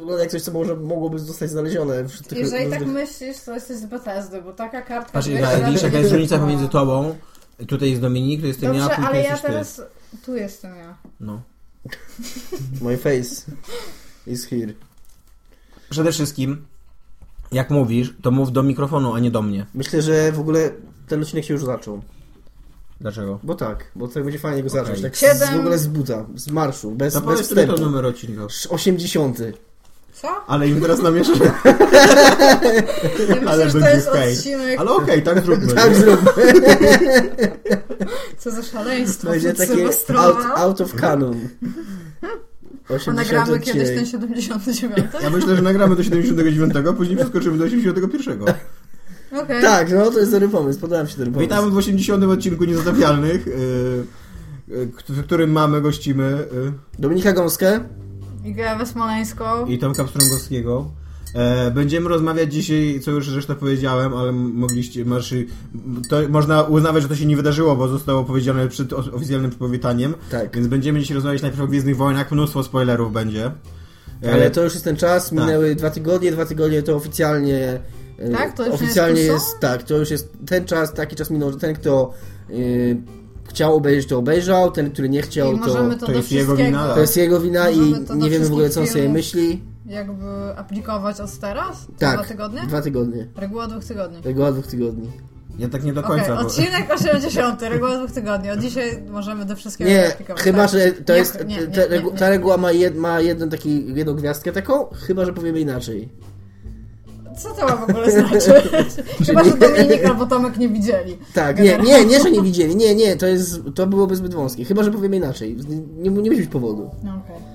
wygląda jak coś, co może, mogłoby zostać znalezione. W tych Jeżeli różnych... tak myślisz, to jesteś z Bethesdy, bo taka kartka... Patrz, która widzisz jaka jest różnica pomiędzy tobą, tutaj jest Dominik, to jestem Dobrze, ja, a później ale ja jesteś ty. teraz... Tu jestem ja. No. My face is here. Przede wszystkim, jak mówisz, to mów do mikrofonu, a nie do mnie. Myślę, że w ogóle ten odcinek się już zaczął. Dlaczego? Bo tak, bo tak będzie fajnie go zacząć. Okej. Tak z, w ogóle z buta, z marszu, bez, To bez który to wstępu. numer odcinka. 80. Co? Ale im teraz namieszczę. Ja Ale myślę, że to jest hejt. odcinek... Ale okej, tak zróbmy. Tak zróbmy. Co za szaleństwo Będzie takie out, out of canon. A 80 nagramy kiedyś odcinek. ten 79? Ja myślę, że nagramy do 79, a później przeskoczymy do 81. Okej. Tak, no to jest dobry pomysł, podoba mi się ten pomysł. Witamy w 80 odcinku Niezatapialnych, yy, yy, w którym mamy, gościmy yy, Dominika Gąskę. I Gawę Smoleńską. i Tomka Pstrągowskiego. E, będziemy rozmawiać dzisiaj, co już zresztą powiedziałem, ale mogliście, masz, to można uznawać, że to się nie wydarzyło, bo zostało powiedziane przed oficjalnym powitaniem. Tak. Więc będziemy dzisiaj rozmawiać najpierw o Gwiezdnych Wojnach, mnóstwo spoilerów będzie. E, Ale to już jest ten czas, minęły dwa tygodnie, dwa tygodnie to oficjalnie. e, Tak? To już oficjalnie jest jest, tak, to już jest ten czas, taki czas minął, że ten, kto y, chciał obejrzeć, to obejrzał, ten, który nie chciał, to, to, to jest jego wina, to jest jego wina i nie wiemy w ogóle, co on sobie myśli. jakby aplikować od teraz? Tak, Dwa tygodnie? dwa tygodnie. Reguła dwóch tygodni. Reguła dwóch tygodni. Ja tak nie do końca, bo... odcinek 80, reguła dwóch tygodni. Od dzisiaj możemy do wszystkiego Nie, aplikować. chyba, tak. że to Nie, jest. nie, nie, ta, regu- ta reguła ma, jed, ma jeden taki, jedną gwiazdkę taką, chyba, że powiemy inaczej. Co to ma w ogóle znaczyć? Chyba, że Dominik albo Tomek nie widzieli. Tak, nie, nie, nie, że nie widzieli. Nie, nie, to jest. To byłoby zbyt wąskie. Chyba, że powiemy inaczej. Nie, nie musi być powodu. No, okej.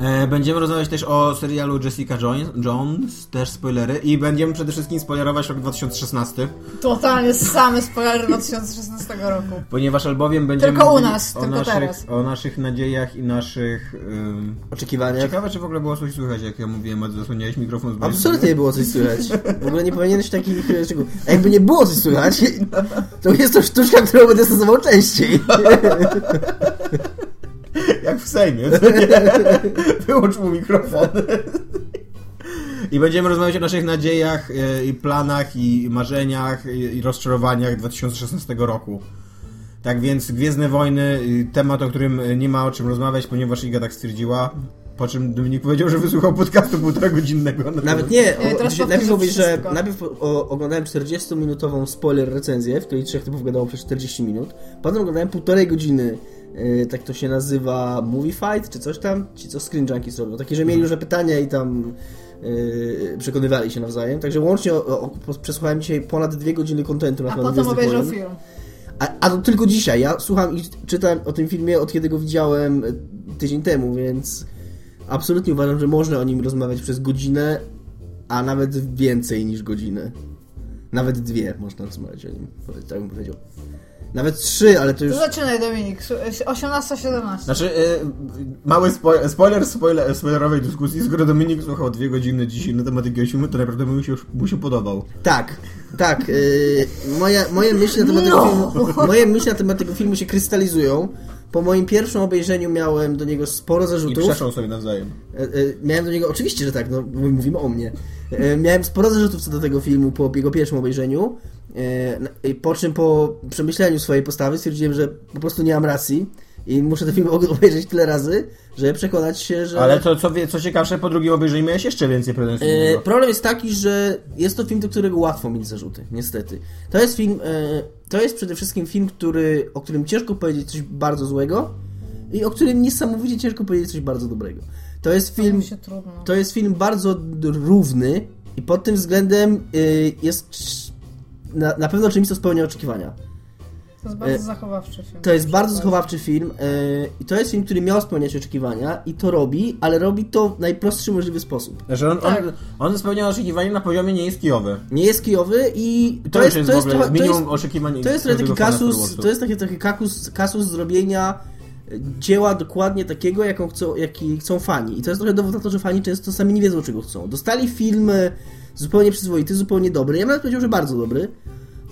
E, będziemy rozmawiać też o serialu Jessica Jones, Jones, też spoilery i będziemy przede wszystkim spoilerować rok 2016, Totalnie same spoilery 2016 roku. ponieważ albowiem będziemy Tylko u nas, o, tylko naszych, teraz. o naszych nadziejach i naszych... Ym... Oczekiwania. Ciekawe, czy w ogóle było coś słychać, jak ja mówiłem, a zasłoniłeś mikrofon z Absolutnie nie było coś słychać. W ogóle nie powinieneś takich szczegółów. A jakby nie było coś słychać, to jest to sztuczka, którą będę stosował częściej. Jak w Sejmie. Wyłącz mu mikrofon. I będziemy rozmawiać o naszych nadziejach e, i planach i marzeniach i rozczarowaniach 2016 roku. Tak więc Gwiezdne Wojny, y, temat, o którym y, nie ma o czym rozmawiać, ponieważ Iga tak stwierdziła. Po czym Dominik powiedział, że wysłuchał podcastu półtora godzinnego. Nawet nie. Ja O, teraz powtórzę najpierw mówisz, że najpierw o, oglądałem 40-minutową spoiler recenzję, w której trzech typów gadało przez 40 minut. Potem oglądałem półtorej godziny, e, tak to się nazywa, movie fight, czy coś tam, ci co Screen Junkies robią. Takie, że mieli różne pytania i tam e, przekonywali się nawzajem. Także łącznie o, o, przesłuchałem dzisiaj ponad dwie godziny kontentu na A temat potem Gwiezdnych obejrzał film. A, a to tylko dzisiaj. Ja słucham i czytam o tym filmie od kiedy go widziałem e, tydzień temu, więc absolutnie uważam, że można o nim rozmawiać przez godzinę, a nawet więcej niż godzinę. Nawet dwie można rozmawiać o nim, tak bym powiedział. Nawet trzy, ale to To już... zaczynaj Dominik. 18-17. Znaczy, y, mały spo- spoiler, spoiler spoilerowej dyskusji, skoro Dominik słuchał dwie godziny dzisiaj na temat jakiegoś filmu, to naprawdę mu się, mu się podobał. Tak, tak. Yy, moja, moje, myśli na temat tego filmu, moje myśli na temat tego filmu się krystalizują. Po moim pierwszym obejrzeniu miałem do niego sporo I zarzutów. przeszą sobie nawzajem. E, e, Miałem do niego, oczywiście, że tak, no mówimy o mnie. E, Miałem sporo zarzutów co do tego filmu po jego pierwszym obejrzeniu. E, Po czym po przemyśleniu swojej postawy stwierdziłem, że po prostu nie mam racji i muszę ten film obejrzeć tyle razy, żeby przekonać się, że. Ale to, co, co ciekawsze, po drugim obejrzeniu miałeś jeszcze więcej pretensji. E, problem jest taki, że jest to film, do którego łatwo mieć zarzuty, niestety. To jest film, e, to jest przede wszystkim film, który, o którym ciężko powiedzieć coś bardzo złego i o którym niesamowicie ciężko powiedzieć coś bardzo dobrego. To jest film, to jest film bardzo równy i pod tym względem y, jest na, na pewno czymś, co spełnia oczekiwania. To jest bardzo e, zachowawczy film. To jest bardzo zachowawczy film y, i to jest film, który miał spełniać oczekiwania i to robi, ale robi to w najprostszy możliwy sposób. Znaczy on, Tak. on, on spełnia oczekiwania na poziomie nie jest kijowy. Nie jest kijowy i To, już jest, to w jest, ogóle trochę- to minimum jest, oczekiwań to jest taki kasus, to jest taki, taki kasus, kasus zrobienia dzieła dokładnie takiego, jaką chcą, jaki chcą fani. I to jest trochę dowód na to, że fani często sami nie wiedzą, czego chcą. Dostali film zupełnie przyzwoity, zupełnie dobry. Ja bym nawet powiedział, że bardzo dobry,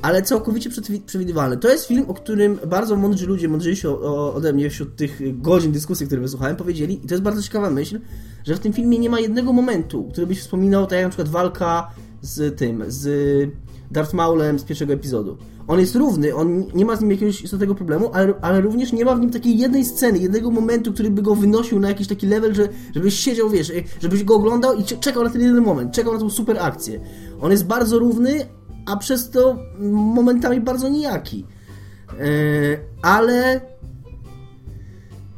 ale całkowicie przewi- przewidywalny. To jest film, o którym bardzo mądrzy ludzie, mądrzejsi ode mnie wśród tych godzin dyskusji, które wysłuchałem, powiedzieli, i to jest bardzo ciekawa myśl, że w tym filmie nie ma jednego momentu, który byś wspominał, tak jak na przykład walka z tym, z Darth Maulem z pierwszego epizodu. On jest równy, on nie ma z nim jakiegoś istotnego problemu, ale, ale również nie ma w nim takiej jednej sceny, jednego momentu, który by go wynosił na jakiś taki level, że, żebyś siedział, wiesz, żebyś go oglądał i cze- czekał na ten jeden moment, czekał na tą super akcję. On jest bardzo równy, a przez to momentami bardzo nijaki. Yy, ale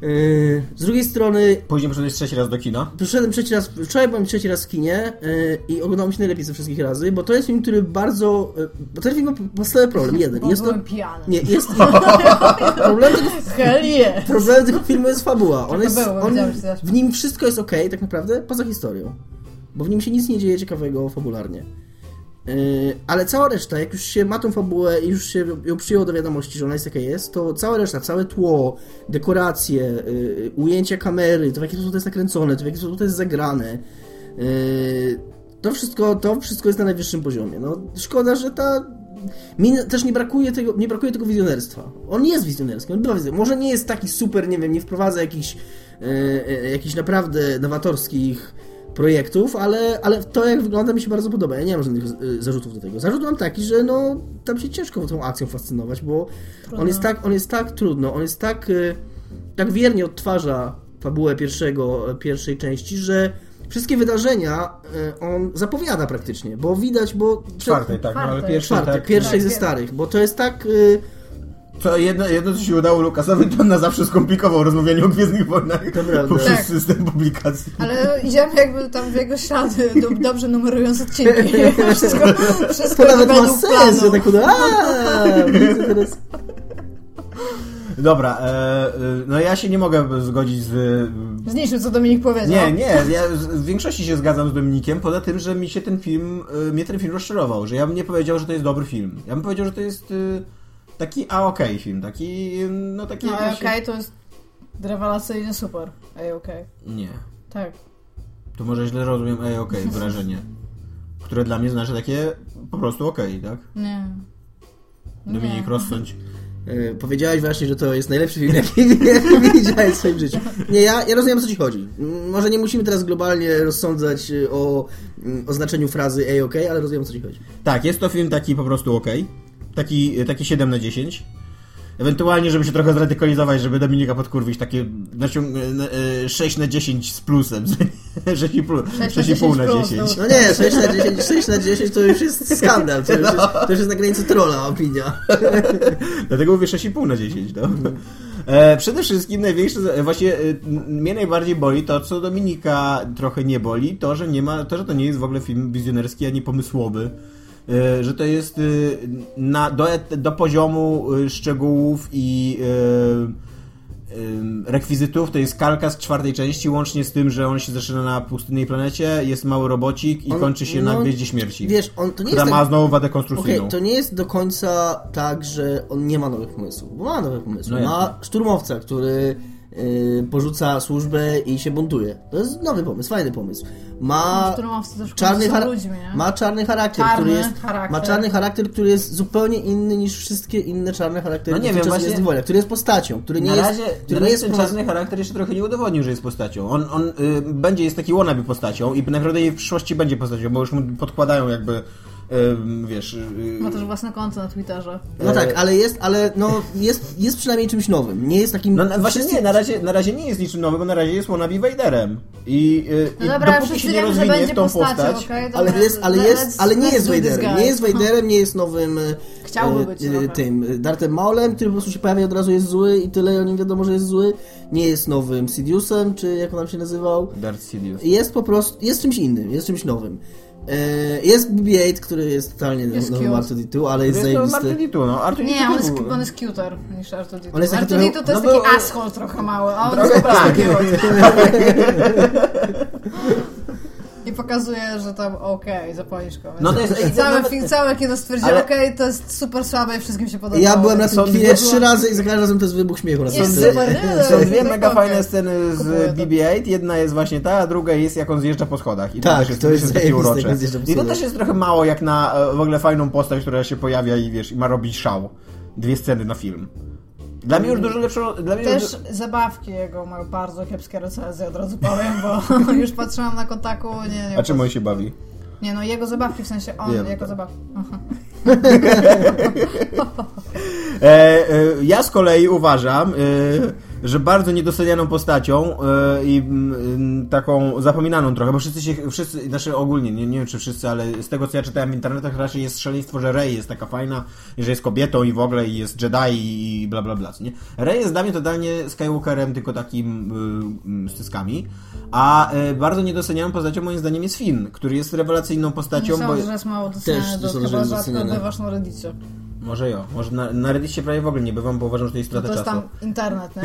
yy, z drugiej strony Później przyszedłeś trzeci raz do kina. Przyszedłem trzeci raz, wczoraj byłem trzeci raz w kinie yy, i oglądałem się najlepiej ze wszystkich razy, bo to jest film, który bardzo... Yy, bo ten film ma podstawowy problem, jeden. Bo Jest to... pijany. Nie, jest... problem, tego, Hell yeah. problem tego filmu jest fabuła. On jest, było, on, w nim wszystko jest ok, tak naprawdę, poza historią. Bo w nim się nic nie dzieje ciekawego fabularnie. Yy, ale cała reszta, jak już się ma tą fabułę i już się ją przyjęło do wiadomości, że ona jest jaka jest, to cała reszta, całe tło, dekoracje, yy, ujęcia kamery, to w jaki sposób to jest nakręcone, to w jaki sposób to jest zagrane, yy, to wszystko, to wszystko jest na najwyższym poziomie. No, szkoda, że ta mi też nie brakuje tego, nie brakuje tego wizjonerstwa. On jest wizjonerski, on bywa wizjonerski. Może nie jest taki super, nie wiem, nie wprowadza jakichś, jakichś naprawdę nowatorskich projektów, ale, ale to jak wygląda mi się bardzo podoba. Ja nie mam żadnych e, zarzutów do tego. Zarzut mam taki, że no tam się ciężko tą akcją fascynować, bo on jest tak, on jest tak trudno, on jest tak, e, tak wiernie odtwarza fabułę pierwszego, pierwszej części, że wszystkie wydarzenia e, on zapowiada praktycznie, bo widać, bo... Czwartej, tak, no ale Czwartej. pierwszej Czwartej, tak. pierwszej Tak, ze wiem. starych, bo to jest tak... To jedno, jedno, co się udało Lukasowi, to on na zawsze skomplikował rozmawianie o Gwiezdnych Wojnach To poprzez Tak. system publikacji. Ale idziemy jakby tam w jego ślady, do, dobrze numerując odcinki. Wszystko, wszystko To nawet ma sens, planu. że tak uda. Teraz. Dobra, e, e, no ja się nie mogę zgodzić z... Z niczym, co Dominik powiedział. Nie, nie, ja z- w większości się zgadzam z Dominikiem, poza tym, że mi się ten film, e, mnie ten film rozczarował, że ja bym nie powiedział, że to jest dobry film. Ja bym powiedział, że to jest e, taki a okej film, taki, no taki... No jakiś- okej, to jest rewelacyjnie super. Ej, okej. Nie, Tak. to może źle rozumiem ej okej wyrażenie, które dla mnie znaczy takie po prostu okej, tak? Nie. Dominik, Nie. rozsądź. Y, Powiedziałeś właśnie, że to jest najlepszy film, jaki, widziałeś w swoim życiu. Nie, ja, ja rozumiem, o co ci chodzi. Może nie musimy teraz globalnie rozsądzać y, o, o znaczeniu frazy A-OK, ale rozumiem, o co ci chodzi. Tak, jest to film taki po prostu okej. Taki, taki 7 na 10. Ewentualnie, żeby się trochę zradykalizować, żeby Dominika podkurwić, takie naciąg... e, 6 na 10 z plusem. 6,5 6 na 6,5 na 10 10. No nie, 6 na 10, 6 na 10 to już jest skandal, to już jest, to już jest na granicy trolla opinia. Dlatego mówię 6,5 na 10. No. E, przede wszystkim największe, e, właśnie e, mnie najbardziej boli to, co Dominika trochę nie boli, to, że nie ma, to, że to nie jest w ogóle film wizjonerski ani pomysłowy. E, że to jest e, na, do, do poziomu e, szczegółów i rekwizytów, to jest kalka z czwartej części, łącznie z tym, że on się zaczyna na pustynnej planecie, jest mały robocik i On- kończy się no, na Gwieździe Śmierci. Wiesz, on to nie jest ma tak... znowu wadę konstrukcyjną. to nie jest do końca tak, że on nie ma nowych pomysłów, bo ma nowe pomysły. No ma szturmowca, który y, porzuca służbę i się buntuje. To jest nowy pomysł, fajny pomysł. Ma czarny, ludźmi, ma czarny charakter, Czarny który jest, charakter. ma czarny charakter, który jest zupełnie inny niż wszystkie inne czarne charaktery No nie wiem, właśnie- Wojnach, który jest postacią, który nie na jest, razie, który na nie razie jest ten czarny charakter jeszcze trochę nie udowodnił, że jest postacią. On, on y, będzie, jest taki wannabe postacią i najprawdopodobniej w przyszłości będzie postacią, bo już mu podkładają jakby, wiesz... y, Ma też własne konto na Twitterze. No tak, ale jest, ale no jest, jest przynajmniej czymś nowym. Nie jest takim. No na- właśnie wszyscy- nie, na razie, na razie nie jest niczym nowym, bo na razie jest wannabe Vaderem. I, y, No i dobra, dopóki się nie rozwinie będzie w tą postać... Ale Dobra, jest, ale jest, ale nie jest Vaderem. Nie jest Vaderem, nie jest nowym. e, Chciałby e, być e, tym Darthem Maulem, który po prostu się pojawia i od razu jest zły i tyle o nim wiadomo, że jest zły. Nie jest nowym Sidiousem, czy jak on tam się nazywał. Darth Sidious. Jest po prostu, jest czymś innym, jest czymś nowym. E, Jest BB-8, który jest totalnie Jest nowym cute. R2D2, ale jest jest to zajebisty. R2D2, no. R2D2 Nie, on jest, on jest cuter niż R2D2. On jest taki R2D2 trochę- to jest no taki był- asshole trochę mały, a on Trochę jest po prostu cute. I pokazuje, że tam okej, zapalisz kogoś. No to jest- I całe, nawet- fi- całe kino stwierdziło, Ale- okej, to jest super słabe i wszystkim się podobało. Ja byłem na tym kinie trzy razy i za każdym razem to jest wybuch śmiechu. Na Jest scenie. super, nie? Są dwie No, mega fajne sceny z Kupuję to. BB-8. Jedna jest właśnie ta, a druga jest jak on zjeżdża po schodach. I Tak, też to jest takie urocze. I to też jest trochę mało jak na e, w ogóle fajną postać, która się pojawia i wiesz, i ma robić szał. Dwie sceny na film. Dla mnie już dużo lepszą... Dla mnie już Też zabawki jego mają bardzo kiepskie recenzje, od razu powiem, bo już patrzyłam na kontaku, nie, nie. A czym on się bawi? Nie no, jego zabawki, w sensie on, Wiem, jego tak. zabawki. E, e, ja z kolei uważam, e, że bardzo niedocenianą postacią e, i taką zapominaną trochę, bo wszyscy się, wszyscy, znaczy ogólnie, nie, nie wiem czy wszyscy, ale z tego co ja czytałem w internetach raczej jest szaleństwo, że Rey jest taka fajna, i że jest kobietą i w ogóle i jest Jedi i bla bla bla, nie? Rey jest dla mnie totalnie Skywalkerem, tylko takim y, y, styskami, a y, bardzo niedocenianą postacią moim zdaniem jest Finn, który jest rewelacyjną postacią, Myślałam, bo... że jest mało doceniany, Też że chyba rzadko bywasz na reddicie. Może jo, może na, na Reddicie prawie w ogóle nie bywam, bo uważam, że to jest To strata jest czasu. tam internet, nie?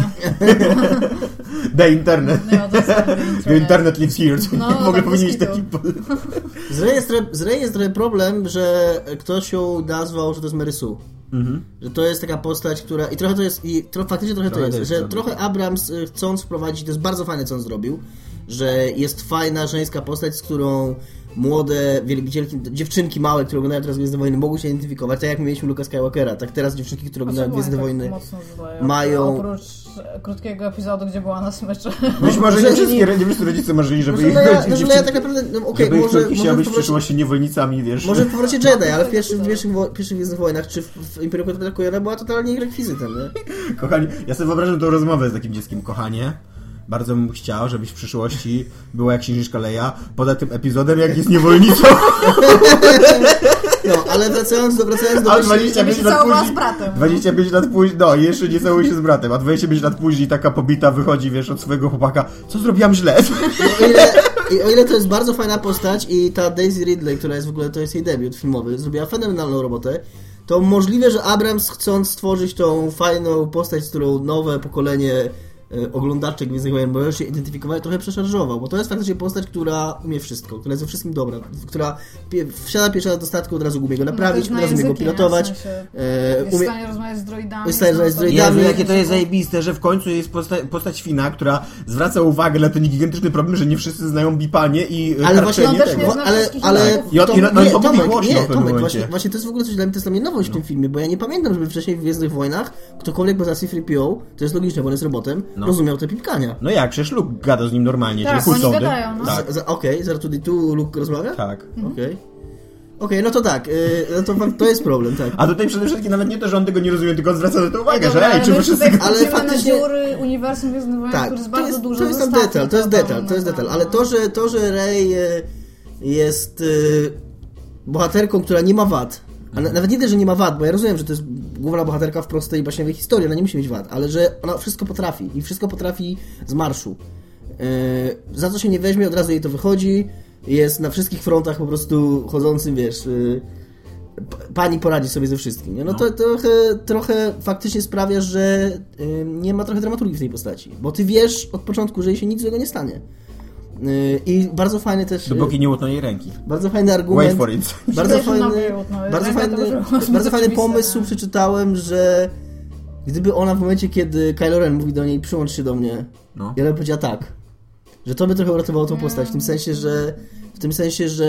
The internet. Nie, to jest tam The internet. internet lives here. No, w ogóle tak powinien mieć bez taki... Z z problem, że ktoś ją nazwał, że to jest Mary Sue. Mhm. Że to jest taka postać, która. I trochę to jest. I tro, faktycznie trochę, Trochę to to jest. jest że trochę Abrams y, chcąc wprowadzić, to jest bardzo fajne, co on zrobił. Że jest fajna żeńska postać, z którą młode wielbicielki, dziewczynki małe, które oglądają teraz Gwiezdne Wojny, mogą się identyfikować, tak jak my mieliśmy Luka Skywalkera. Tak teraz dziewczynki, które oglądają Gwiezdne Wojny. tak zdają? mają- Oprócz e, krótkiego epizodu, gdzie była na smyczy. Być może nie wszystkie, nie wszyscy rodzice marzyli, żeby Może ich Leia, ich znaczy Leia dziewczynki- tak naprawdę. No, okej, żeby ich może, córki może, być w przyszłości niewolnicami, wiesz. może w powrocie Jedi, ale w pierwszych, w pierwszych, wo- pierwszych Gwiezdnych Wojnach czy w, w Imperium Kontratakujera była totalnie rekwizytem, nie? Kochani, ja sobie wyobrażam tą rozmowę z takim dzieckiem. Kochanie, bardzo bym chciał, żebyś w przyszłości była jak księżniczka Leia, poza tym epizodem, jak jest niewolnicą, No, ale wracając do, wracając do a właśnie- 25 się lat później... z bratem. 25 lat później, no jeszcze nie całuje się z bratem, a 25 lat później taka pobita wychodzi, wiesz, od swojego chłopaka, co zrobiłam źle? I o, ile, I o ile to jest bardzo fajna postać i ta Daisy Ridley, która jest w ogóle, to jest jej debiut filmowy, zrobiła fenomenalną robotę, to możliwe, że Abrams chcąc stworzyć tą fajną postać, z którą nowe pokolenie oglądaczy Gwiezdnych Wojen będą się identyfikować, trochę przeszarżował, bo to jest faktycznie postać, która umie wszystko, która jest we wszystkim dobra, która wsiada pierwszy raz do statku, od razu umie go naprawić, No, od to jest razu umie go pilotować, W sensie e, Jest w stanie rozmawiać z droidami. Jest w stanie rozmawiać z no, droidami. Jezu, jakie to jest zajebiste, że w końcu jest posta postać Fina, która zwraca uwagę na ten gigantyczny problem, że nie wszyscy znają bipanie i Ale ale właśnie on też nie zna ale. I to, i no nie, mówi Tomek, głośno nie, Tomek, właśnie to jest w ogóle coś dla mnie, to jest dla mnie nowość w tym filmie, bo ja nie pamiętam, żeby wcześniej w Gwiezdnych Wojnach ktokolwiek poza C-3PO, to jest logiczne, bo on jest robotem, No. rozumiał te pipkania. No jak, przecież Luke gada z nim normalnie, Tak, czyli oni gadają, no. Tak, Okej, zaraz tutaj tu Luke rozmawia? tak. Okej. Okej, no to tak, y, no to, to jest problem, tak. A tutaj przede wszystkim nawet nie to, że on tego nie rozumie, tylko on zwraca na to uwagę, Dobra, że ej, ale czy my wy wszyscy... Ale faktycznie- na dziury uniwersum Wojen, Tak, który jest to bardzo jest, dużo to jest tam detal, to jest detal, to jest detal, naprawdę. ale to, że, to, że Rey y, jest y, bohaterką, która nie ma wad, a na, nawet nie tyle, że nie ma wad, bo ja rozumiem, że to jest główna bohaterka w prostej baśniowej historii, ona nie musi mieć wad, ale że ona wszystko potrafi i wszystko potrafi z marszu. Y, za co się nie weźmie, od razu jej to wychodzi, jest na wszystkich frontach po prostu chodzącym, wiesz... y, p- Pani poradzi sobie ze wszystkim. Nie? No, No. to trochę, trochę faktycznie sprawia, że y, nie ma trochę dramaturgii w tej postaci. Bo ty wiesz od początku, że jej się nic złego nie stanie. Y, I bardzo fajny też. y, Dopóki nie łutną jej ręki. Bardzo fajny Wait argument. for it. Bardzo fajny, bardzo fajny, bardzo fajny pomysł przeczytałem, że gdyby ona w momencie, kiedy Kylo Ren mówi do niej przyłącz się do mnie, No. i ona by powiedziała tak. Że to by trochę uratowało tą postać, w tym sensie, że w tym sensie, że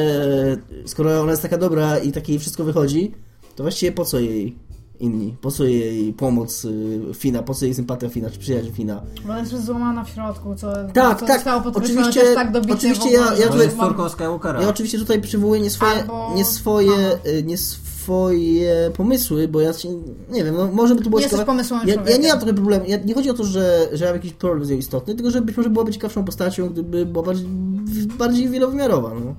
skoro ona jest taka dobra i takie jej wszystko wychodzi, to właściwie po co jej inni? Po co jej pomoc y, Fina? Po co jej sympatia Fina, czy przyjaźń Fina? Bo ona jest złamana w środku, co, Tak, co tak, zostało podkreślone oczywiście- też tak dobicie oczywiście ja- ja że tutaj- mam-. Ja oczywiście tutaj przywołuję nie swoje, Albo- nie swoje, y, nie swoje pomysły, bo ja się, nie wiem, no może by to było Nie jesteś ciekawe. pomysłowym Ja, ja nie mam trochę problemu, ja, nie chodzi o to, że, że mam jakiś problem z nią istotny, tylko że być może byłaby ciekawszą postacią, gdyby była bardziej, bardziej wielowymiarowa, no.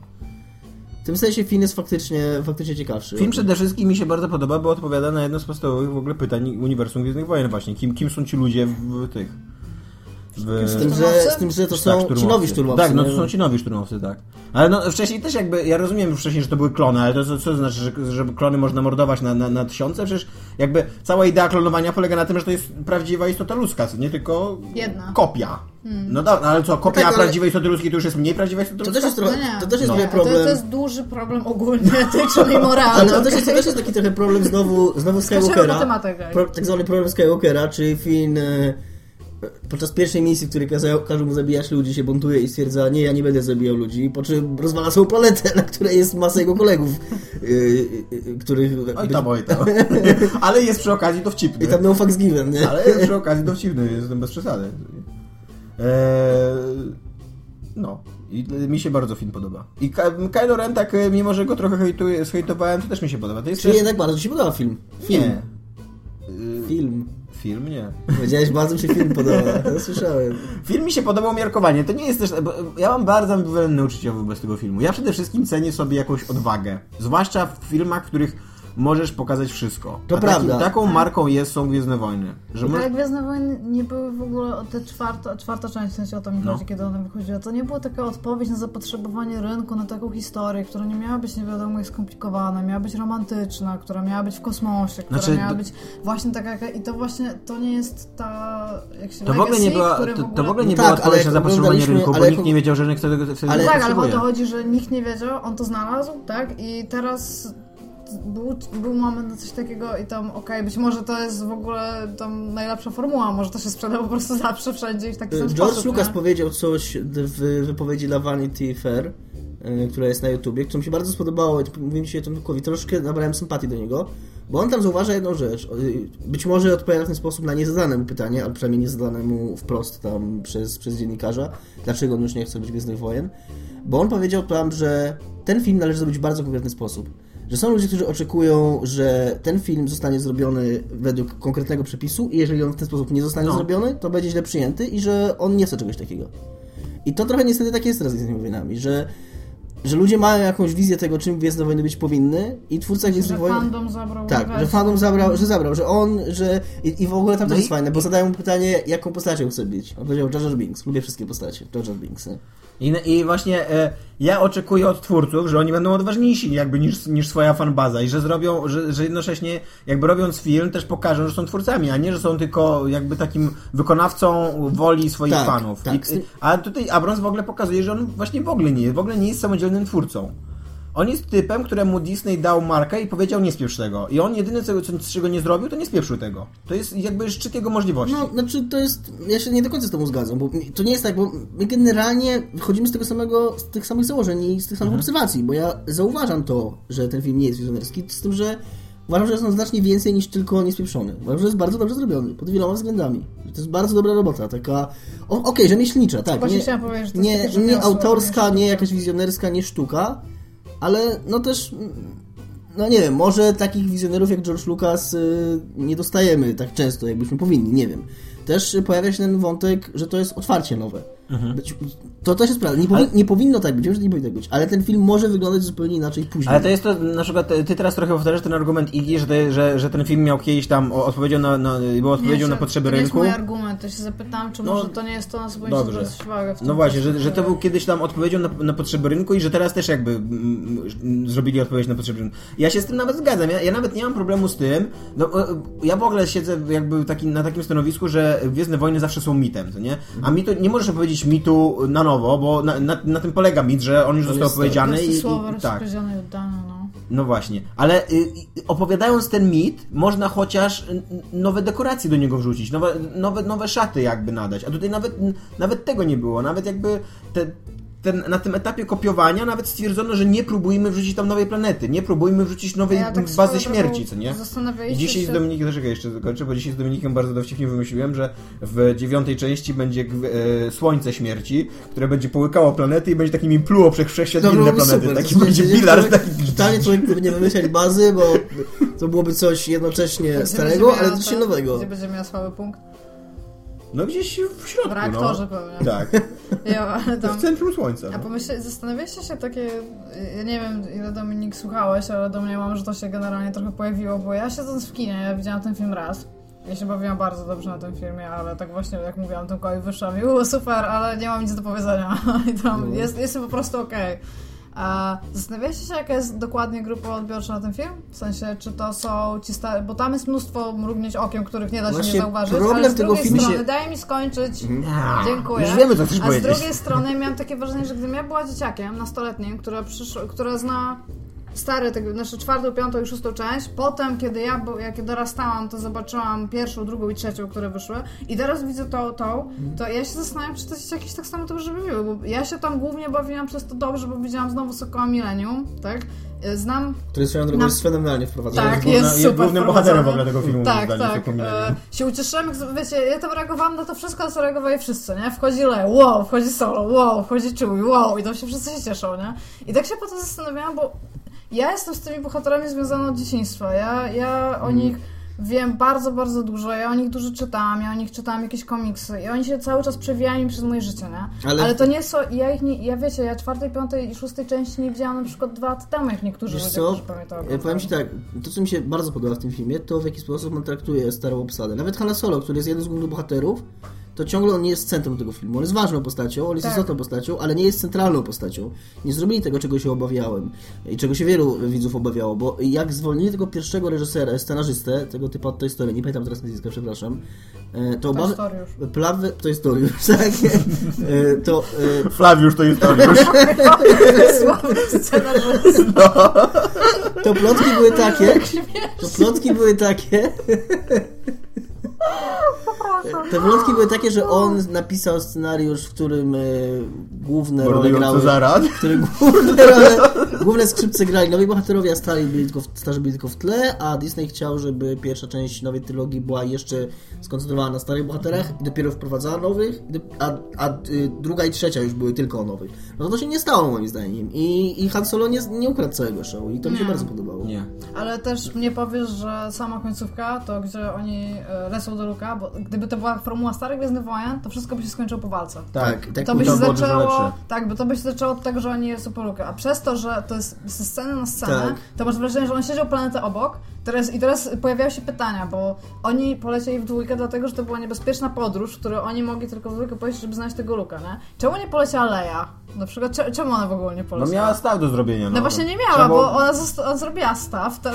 W tym sensie film jest faktycznie, faktycznie ciekawszy. Film przede wszystkim mi się bardzo podoba, bo odpowiada na jedno z podstawowych w ogóle pytań uniwersum Gwiezdnych Wojen właśnie. Kim, kim są ci ludzie w, tych... W... Z tym, że, z tym, że to Tak, są ci szturmowcy. nowi szturmowcy. Tak, no to są ci nowi szturmowcy, tak. Ale no wcześniej też jakby, ja rozumiem wcześniej, że to były klony, ale to co, co to znaczy, że, że klony można mordować na, na, na tysiące? Przecież jakby cała idea klonowania polega na tym, że to jest prawdziwa istota ludzka, nie tylko Jedna. kopia. No dobra, ale co, kopia tak, ale- prawdziwej istoty ludzkiej to już jest mniej prawdziwa istota To ludzka? też jest, trochę, No to też jest No. trochę To, to problem. jest duży problem ogólnie etyczny i moralny. Ale to też, jest, to też jest taki trochę problem znowu, znowu Skywalkera. Pro, tak zwany problem Skywalkera, czyli Finn e, podczas pierwszej misji, w której każą mu zabijać ludzi, się buntuje i stwierdza, nie, ja nie będę zabijał ludzi, po czym rozwala całą planetę, na której jest masa jego kolegów, e, e, których... Oj tam, oj tam. ale jest przy okazji dowcipny. I tam no fucks given, nie? Ale jest przy okazji dowcipny, jestem bez przesady. Eee, no. I mi się bardzo film podoba. I Kylo Ren, tak, e, mimo że go trochę hejtuję, zhejtowałem, to też mi się podoba. To jest Czyli też... jednak bardzo Ci się podoba film. Film. Nie. Film. Film nie. Powiedziałeś, bardzo mi się film podoba. To słyszałem. Film mi się podobał umiarkowanie. To nie jest też. Ja mam bardzo ambiwalentne uczucia wobec tego filmu. Ja przede wszystkim cenię sobie jakąś odwagę. Zwłaszcza w filmach, w których możesz pokazać wszystko. To A prawda. Takim, taką marką jest są Gwiezdne Wojny. Że Tak mo- jak Gwiezdne Wojny nie były w ogóle, te czwarta, czwarta część, w sensie o to mi No. chodzi, kiedy ona wychodziła, to nie była taka odpowiedź na zapotrzebowanie rynku, na taką historię, która nie miała być nie wiadomo jak skomplikowana, miała być romantyczna, która miała być w kosmosie, która Znaczy, miała być właśnie taka, i to właśnie, to nie jest ta, jak się To w ogóle nie była, to, to w ogóle nie No była tak, ale odpowiedź na zapotrzebowanie rynku, bo nikt nie wiedział, że rynek wtedy, wtedy Ale- tak, ale o to chodzi, że nikt nie wiedział, on to znalazł, tak? I teraz był, był moment na coś takiego i tam, okej, być może to jest w ogóle tam najlepsza formuła, może to się sprzeda po prostu zawsze, wszędzie i w taki sam George sposób, Lucas nie? powiedział coś w wypowiedzi dla Vanity Fair, e, która jest na YouTubie, którą mi się bardzo spodobało i mówiłem dzisiaj Tomkowi, troszkę nabrałem sympatii do niego, bo on tam zauważa jedną rzecz. O, Być może odpowiada w ten sposób na niezadane mu pytanie, ale przynajmniej niezadane mu wprost tam przez, przez dziennikarza, dlaczego on już nie chce być Gwiezdnych Wojen. Bo on powiedział tam, że ten film należy zrobić w bardzo konkretny sposób. Że są ludzie, którzy oczekują, że ten film zostanie zrobiony według konkretnego przepisu i jeżeli on w ten sposób nie zostanie No. zrobiony, to będzie źle przyjęty i że on nie chce czegoś takiego. I to trochę niestety tak jest teraz z Gwiezdnymi Wojnami, że, że ludzie mają jakąś wizję tego, czym Gwiezdne Wojny być powinny i twórca Gwiezdnych Wojen... fandom zabrał Tak, że fandom zabrał, że zabrał, że on, że... I, i w ogóle tam No też i- jest fajne, bo zadają mu pytanie, jaką postacią chce być. On powiedział Jar Jar Binks. Lubię wszystkie postacie. Jar Jar Binks. nie? I, I właśnie e, ja oczekuję od twórców, że oni będą odważniejsi jakby niż, niż swoja fanbaza i że zrobią, że, że jednocześnie jakby robiąc film też pokażą, że są twórcami, a nie, że są tylko jakby takim wykonawcą woli swoich Tak, fanów. tak. I, a tutaj Abrams w ogóle pokazuje, że on właśnie w ogóle nie jest, w ogóle nie jest samodzielnym twórcą. On jest typem, któremu Disney dał markę i powiedział nie spieprz tego. I on jedyne, co, co, czego nie zrobił, to nie spieprzył tego. To jest jakby szczyt jego możliwości. No, znaczy to jest... Ja się nie do końca z tobą zgadzam, bo to nie jest tak, bo my generalnie wychodzimy z tego samego, z tych samych założeń i z tych samych obserwacji, bo ja zauważam to, że ten film nie jest wizjonerski, z tym, że uważam, że jest on znacznie więcej niż tylko niespieprzony. Uważam, że jest bardzo dobrze zrobiony, pod wieloma względami. To jest bardzo dobra robota, taka... Okej, rzemieślnicza, tak. Nie, nie, nie autorska, nie jakaś wizjonerska, nie sztuka, ale no też... No nie wiem, może takich wizjonerów jak George Lucas y, nie dostajemy tak często, jakbyśmy powinni, nie wiem. Też pojawia się ten wątek, że to jest otwarcie nowe. Być, to też jest prawda. Nie, powi- Ale- nie powinno tak być, że nie powinno tak być, ale ten film może wyglądać zupełnie inaczej później. Ale to jest to, na przykład, ty teraz trochę powtarzasz ten argument Iggy, że, te, że, że ten film miał kiedyś tam odpowiedzią na, na, był odpowiedzią Nie, na potrzeby to rynku. nie jest mój argument, to się zapytałam, czy No, może to nie jest to, na co powinniśmy uwagę w tym No właśnie, że, że to był kiedyś tam odpowiedzią na, na potrzeby rynku i że teraz też jakby mm, mm, zrobili odpowiedź na potrzeby rynku. Ja się z tym nawet zgadzam, ja, ja nawet nie mam problemu z tym, no, ja w ogóle siedzę jakby taki, na takim stanowisku, że Gwiezdne Wojny zawsze są mitem, to nie? A mitu, nie możesz opowiedzieć mitu na nowo, bo na, na, na tym polega mit, że on już To został jest- opowiedziany Prosty i, słowo i, i tak. i oddane, no. No właśnie, ale y, y, opowiadając ten mit, można chociaż nowe dekoracje do niego wrzucić, nowe, nowe, nowe szaty jakby nadać, a tutaj nawet, nawet tego nie było, nawet jakby te, ten, na tym etapie kopiowania nawet stwierdzono, że nie próbujmy wrzucić tam nowej planety, nie próbujmy wrzucić nowej Ja tak bazy śmierci, co nie? I dzisiaj się... z Dominikiem, czekaj jeszcze zakończę, bo dzisiaj z Dominikiem bardzo dowcipnie wymyśliłem, że w dziewiątej części będzie e, Słońce Śmierci, które będzie połykało planety i będzie takimi pluło przez wszechświat inne planety. super. Taki To będzie bilar, człowiek- taki... Totalnie człowiek powinien wymyślać bazy, bo to byłoby coś jednocześnie starego, ale coś nowego. Gdzie będzie miała słaby punkt? No gdzieś w środku, W reaktorze no. pewnie. Tak, Ja, ale tam... w centrum Słońca. A No. pomyśl, zastanawialiście się takie, ja nie wiem ile Dominik słuchałeś, ale do mnie mam, że to się generalnie trochę pojawiło, bo ja siedząc w kinie, ja widziałam ten film raz Ja się bawiłam bardzo dobrze na tym filmie, ale tak właśnie jak mówiłam Tomkowi, wyszłam i było super, ale nie mam nic do powiedzenia. I tam No. jest, jestem po prostu okej. A Zastanawiacie się, jaka jest dokładnie grupa odbiorcza na ten film? W sensie, czy to są ci stary... Bo tam jest mnóstwo mrugnięć okiem, których nie da się Właśnie nie zauważyć, problem ale z tego drugiej filmu strony, się- daj mi skończyć, A, Dziękuję. Już wiemy, co chcesz A z powiedzieć. drugiej strony miałam takie wrażenie, że gdybym ja była dzieciakiem, nastoletnim, która, przyszło, która zna stary, tego, znaczy czwartą, piątą i szóstą część, potem, kiedy ja, był- jak dorastałam, to zobaczyłam pierwszą, drugą i trzecią, które wyszły i teraz widzę tą, tą to ja się zastanawiam, czy to jest jakieś tak samo dobrze bawiły, bo ja się tam głównie bawiłam przez to dobrze, bo widziałam znowu Sokoła Millennium, tak? Y, Znam Który swoją drogą Na- jest fenomenalnie wprowadzony. tak, główna- jest jest super głównym bohaterem w ogóle tego filmu, Tak, tak. E, się ucieszyłam, jak, wiecie, ja tam reagowałam na to wszystko, co reagowali wszyscy, nie? Wchodzi Le, wow, wchodzi Solo, wow, wchodzi Chewie, wow, i tam się wszyscy się cieszą, nie? I tak się potem zastanawiałam, bo ja jestem z tymi bohaterami związana od dzieciństwa, ja, ja o nich wiem bardzo, bardzo dużo, ja o nich dużo czytałam, ja o nich czytałam jakieś komiksy i oni się cały czas przewijają przez moje życie, nie? Ale- Ale, to nie są, ja ich nie, ja wiecie, ja czwartej, piątej i szóstej części nie widziałam na przykład dwa lata temu, jak niektórzy ludzie, którzy pamiętają. Ja powiem Ci tak, to co mi się bardzo podoba w tym filmie, to w jaki sposób on traktuje starą obsadę. Nawet Hanna Solo, który jest jednym z głównych bohaterów, to ciągle on nie jest centrum tego filmu. On jest ważną postacią, on jest Tak. istotną postacią, ale nie jest centralną postacią. Nie zrobili tego, czego się obawiałem i czego się wielu widzów obawiało, bo jak zwolnili tego pierwszego reżysera, scenarzystę, tego typu od tej historii, nie pamiętam teraz nazwiska, przepraszam, e, to To obawy... Plawy, to jest to już, tak? E, To e, Flawiusz to jest to już. Sławny scenariusz. To plotki były takie. To plotki były takie. Te plotki były takie, że on napisał scenariusz, w którym e, główne role grały. zaraz. W którym główne role, główne skrzypce grali nowi bohaterowie, a stali byli tylko w, starzy byli tylko w tle, a Disney chciał, żeby pierwsza część nowej trylogii była jeszcze skoncentrowana na starych bohaterach i dopiero wprowadzała nowych, a, a y, druga i trzecia już były tylko o nowych. No to się nie stało moim zdaniem. I, i Han Solo nie, nie ukradł całego show i to mi się bardzo podobało. Nie. Ale też nie powiesz, że sama końcówka, to gdzie oni e, do Luka, bo gdyby to była formuła starych Gwiezdnych Wojen, to wszystko by się skończyło po walce. Tak, tak To by to się było dużo zaczęło, tak, bo to by się zaczęło od tego, że oni są po Lukę. A przez to, że to jest ze sceny na scenę, Tak. to masz wrażenie, że on siedział planetę obok teraz, i teraz pojawiają się pytania, bo oni polecieli w dwójkę dlatego, że to była niebezpieczna podróż, w której oni mogli tylko w dwójkę polecieć, żeby znaleźć tego Luka, nie? Czemu nie poleciała Leia? Na przykład, cze- czemu ona w ogóle nie No poleciała? miała staw do zrobienia. No, No właśnie nie miała, Trzeba bo ona, ona zrobiła staw, te,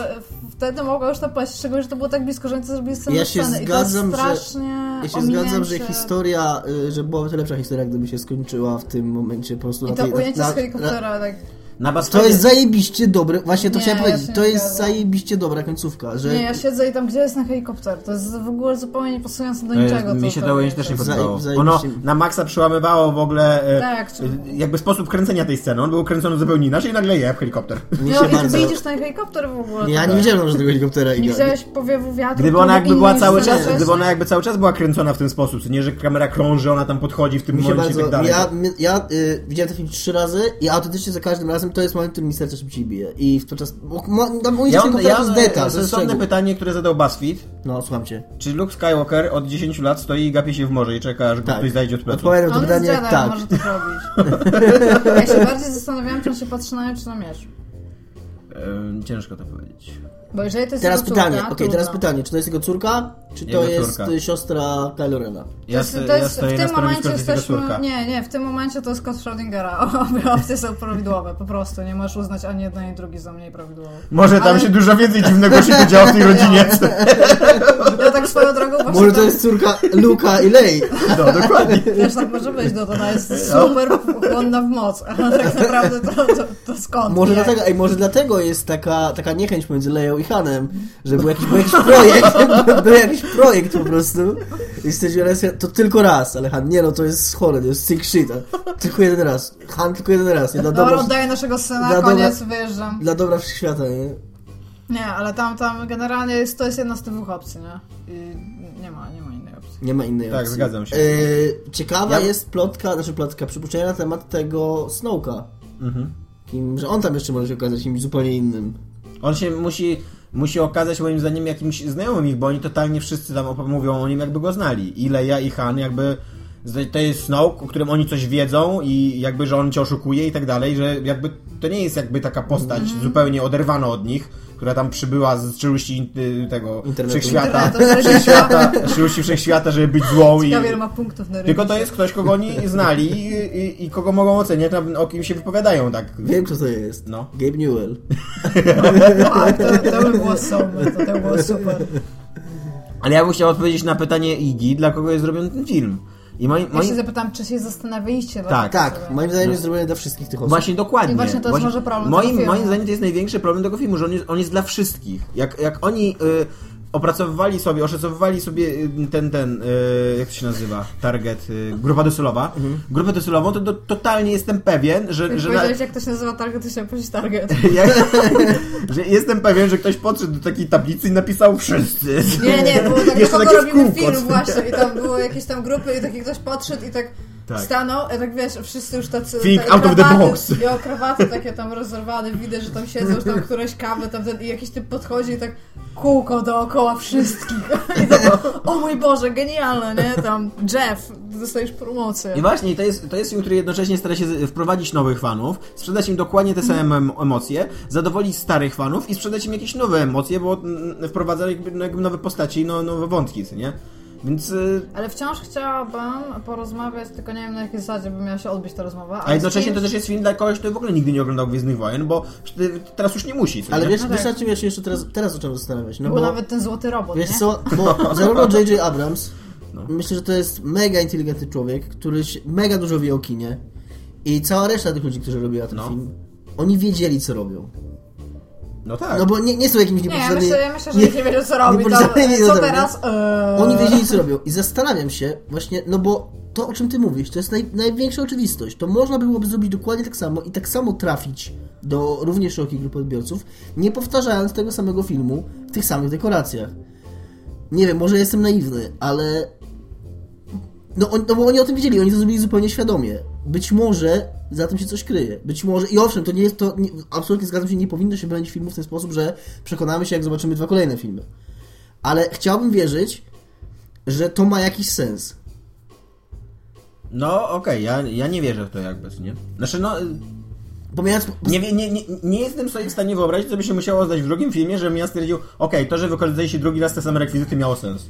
wtedy mogła już to polecieć, szczególnie, że to było tak blisko, że oni to zrobili scenę Ja na się scenę. zgadzam, I to że- jest strasznie Ja się zgadzam, że historia, y, że byłaby lepsza historia, gdyby się skończyła w tym momencie po prostu I na to tej... ujęcie na- z helikoptera, tak... Na To jest zajebiście dobre, właśnie to Nie, chciałem ja powiedzieć, się to jest zgadzam. zajebiście dobra końcówka, że... Nie, ja siedzę i tam, gdzie jest ten helikopter? To jest w ogóle zupełnie niepasujące do To jest- niczego. Mi się to ujęcie też nie podobało. Ono na maksa przełamywało w ogóle e, Tak, czy- e, jakby sposób kręcenia tej sceny. On był kręcony zupełnie inaczej i nagle je w helikopter. Mi No się i ty bardzo... widzisz ten helikopter w ogóle. Ja tak. nie widziałem tego helikoptera i Nie widziałeś powiewu wiatru? Gdyby ona jakby była cały czas, gdyby ona jakby cały czas była kręcona w ten sposób, nie, że kamera krąży, ona tam podchodzi w tym się momencie i bardzo... tak dalej. Ja y, widziałem ten film trzy razy i autentycznie za każdym razem to jest moment, w którym mi serce szybciej bije. I w to czas... Mo, mo, no, ujęcie Ja mam, ja jest deta, to jest sensowne szczegół. pytanie, które zadał BuzzFeed. No, słucham cię. Czy Luke Skywalker od 10 lat stoi i gapi się w morze i czeka, aż go Tak. ktoś zajdzie od pleców? Odpowiadam na to pytanie, Jedi, tak. może to zrobić. Ja się bardziej zastanawiałam, czy on się patrzy na nią, czy na miecz. Ehm, ciężko to powiedzieć. Bo jeżeli to jest Teraz jego pytanie, córka, okej, teraz pytanie, czy to jest jego córka, czy to Jego jest córka. y, siostra Kylo Rena? Ja, To jest, to ja jest, stoję w tym momencie to jest jesteśmy... Nie, nie, w tym momencie to jest kot Schrödingera. Obie opcje są prawidłowe, po prostu. Nie możesz uznać ani jednej, ani drugiej za mniej prawidłową. Może tam Ale- się dużo więcej dziwnego się działo w tej rodzinie. Ja tak swoją drogą właśnie Może to jest córka Luka i Lei. No, dokładnie. Też tak może być, no to ona jest super chłonna w moc, a tak naprawdę to, to, to skąd? Może dlatego, ej, może dlatego jest taka, taka niechęć między Leją i Hanem, że był jakiś, był jakiś projekt, był jakiś projekt po prostu i stwierdził, że to tylko raz, ale Han, nie no, to jest chore, to jest sick shit, tylko jeden raz, Han tylko jeden raz, nie dla Dobra, dobra, oddaję naszego syna, Dla koniec, wyjeżdżam. dla dobra wszechświata, nie? Nie, ale tam, tam generalnie jest, to jest jedna z tych dwóch opcji, nie? I nie ma, nie ma innej opcji. Nie ma innej Tak, opcji. zgadzam się. E, ciekawa Ja- jest plotka, znaczy plotka, przypuszczenia na temat tego Snowka. Mhm. Kim, że on tam jeszcze może się okazać kimś zupełnie innym. On się musi, musi okazać moim zdaniem jakimś znajomym ich, bo oni totalnie wszyscy tam mówią o nim jakby go znali. I Leia i Han jakby to jest Snoke, o którym oni coś wiedzą i jakby, że on cię oszukuje i tak dalej, że jakby to nie jest jakby taka postać Mhm. zupełnie oderwana od nich, która tam przybyła z czeluści y, tego Internetu. wszechświata, Internetu, wszechświata, z czeluści wszechświata, żeby być złą i... Ciekawie, ma punktów na Tylko to jest ktoś, kogo oni znali i, i, i kogo mogą oceniać, o kim się wypowiadają, tak. Wiem, kto to jest. No. Gabe Newell. Tak, to, to by było super, to, to by było super. Ale ja bym chciał odpowiedzieć na pytanie Iggy, dla kogo jest zrobiony ten film. I moi, Ja się zapytam, czy się zastanawialiście? Tak. Tak, sobie? moim zdaniem jest zrobione dla wszystkich tych osób. Właśnie dokładnie. I właśnie to jest może problem moim, tego filmu. moim zdaniem to jest największy problem tego filmu, że on jest, on jest dla wszystkich. Jak, jak oni y, opracowywali sobie, oszacowywali sobie y, ten, ten, y, jak to się nazywa, target, y, grupa docelowa, Mhm. grupę docelową, to, to totalnie jestem pewien, że... Jak że na, powiedziałeś, jak to się nazywa target, to chciałem powiedzieć target. ja, że jestem pewien, że ktoś podszedł do takiej tablicy i napisał wszyscy. Nie, nie, było tak, Jeszcze kogo robimy film właśnie i tam były jakieś tam grupy i taki ktoś podszedł i tak, Tak. stanął, tak wiesz, wszyscy już tacy... Think te out of the krawaty- box. O krawaty takie tam rozerwane, widać, że tam siedzą, że tam któreś kawy tam ten, i jakiś typ podchodzi i tak kółko dookoła wszystkich. I tak, o mój Boże, genialne, nie? Tam Jeff, dostajesz promocję. I właśnie, to jest, to jest film, który jednocześnie stara się wprowadzić nowych fanów, sprzedać im dokładnie te same em- emocje, zadowolić starych fanów i sprzedać im jakieś nowe emocje, bo mm, wprowadza jakby, no, jakby nowe postaci, no, nowe wątki, nie? Więc... y, Ale wciąż chciałabym porozmawiać, tylko nie wiem na jakiej zasadzie by miała się odbyć ta rozmowa. A jednocześnie to też jest film dla kogoś, kto w ogóle nigdy nie oglądał Gwiezdnych Wojen, bo teraz już nie musi, Ale nie? wiesz, No wiesz tak. nad czym ja się jeszcze teraz, teraz zacząłem zastanawiać? No Był bo, nawet ten złoty robot, wiesz nie? co, bo zarówno J.J. Abrams, No. myślę, że to jest mega inteligentny człowiek, który się, mega dużo wie o kinie i cała reszta tych ludzi, którzy robili ten No. film, oni wiedzieli, co robią. No tak. No bo nie, nie są jakimiś Nie, ja niepotrzebnymi... myślę, ja myślę, że nikt nie wiedział co robi. To, niepotrzebnymi co teraz? Eee... Oni wiedzieli, co robią. I zastanawiam się właśnie, no bo to, o czym ty mówisz, to jest naj, największa oczywistość. To można byłoby zrobić dokładnie tak samo i tak samo trafić do równie szerokiej grupy odbiorców, nie powtarzając tego samego filmu w tych samych dekoracjach. Nie wiem, może jestem naiwny, ale... No, on, no bo oni o tym wiedzieli, oni to zrobili zupełnie świadomie. Być może za tym się coś kryje. Być może... I owszem, to nie jest to... Nie, absolutnie zgadzam się, nie powinno się bronić filmów w ten sposób, że przekonamy się, jak zobaczymy dwa kolejne filmy. Ale chciałbym wierzyć, że to ma jakiś sens. No okej, ja, ja nie wierzę w to jakby, nie? Znaczy no... y, Pomijając... Nie, nie, nie, nie jestem sobie w stanie wyobrazić, co by się musiało zdać w drugim filmie, żebym ja stwierdził, okej, to, że wykorzystali się drugi raz te same rekwizyty miało sens.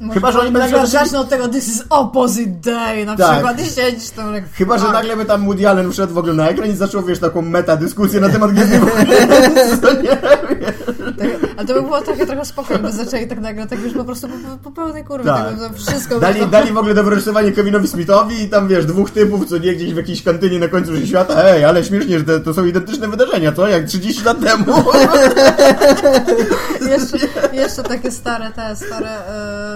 Może Chyba, że oni by nagle zaczną od tego This is opposite day na Tak. przykład i siedzisz tam jak... Chyba, że Tak. nagle by tam Woody Allen wszedł w ogóle na ekran i zaczął, wiesz, taką meta dyskusję na temat Gwiezdnych Wojen. Nie? Tak, ale to by było takie trochę spokojnie, by zaczęli tak nagle, tak już po prostu po, po pełnej kurwie, Tak. tak. to wszystko... Dali, to- dali w ogóle do wyrysowania Kevinowi Smithowi i tam, wiesz, dwóch typów, co nie, gdzieś w jakiejś kantynie na końcu świata. Ej, ale śmiesznie, że te, to są identyczne wydarzenia, co? Jak 30 lat temu. jeszcze, jeszcze takie stare, te stare,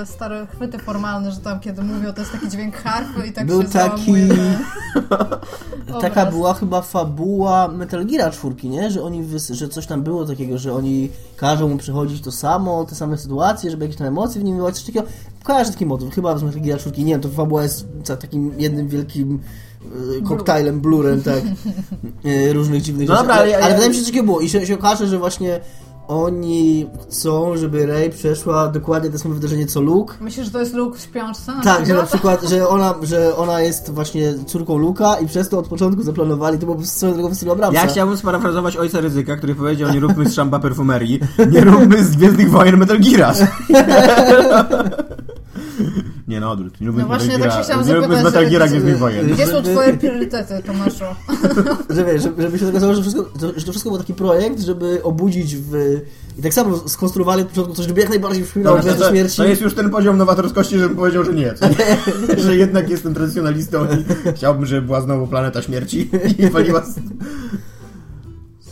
e, stare chwyty formalne, że tam kiedy mówią, to jest taki dźwięk harfy i tak Był się taki- Taka była chyba fabuła Metal Gear czwórki, nie? Że oni, wys- że coś tam było takiego, że oni każą mu przechodzić to samo, te same sytuacje, żeby jakieś tam emocje w nim wywołać, coś takiego. Kojarzę taki motyw, chyba z Metal Gear nie wiem, to fabuła jest za takim jednym wielkim e, koktajlem, blurem, tak, e, różnych dziwnych No rzeczy. dobra, ale ale ja- wydaje mi się, że coś takiego było i się, się okaże, że właśnie oni chcą, żeby Rey przeszła dokładnie to samo wydarzenie co Luke, Myślisz, że to jest Luke w śpiączce? na tak, że na przykład? że ona, że ona jest właśnie córką Luka i przez to od początku zaplanowali, to było swoją drogą w stylu Abramsa. Ja chciałbym sparafrazować ojca ryzyka, który powiedział, nie róbmy z szamba perfumerii, nie róbmy z Gwiezdnych Wojen Metal Geara. Nie no, odwrót. Nie róbmy No Metal właśnie, tak się chciałam Nie zapytać, Metal Geara Gwiezdnych Wojen. Gdzie są Żeby- twoje priorytety, Tomaszu? Że wiesz, żeby, żeby się okazało, że, wszystko, to, że to wszystko był taki projekt, żeby obudzić w... I tak samo skonstruowali od początku coś, żeby jak najbardziej przypominało Gwiazdę to, Śmierci. to jest już ten poziom nowatorskości, żebym powiedział, że nie. nie? że jednak jestem tradycjonalistą i chciałbym, żeby była znowu planeta śmierci i waliła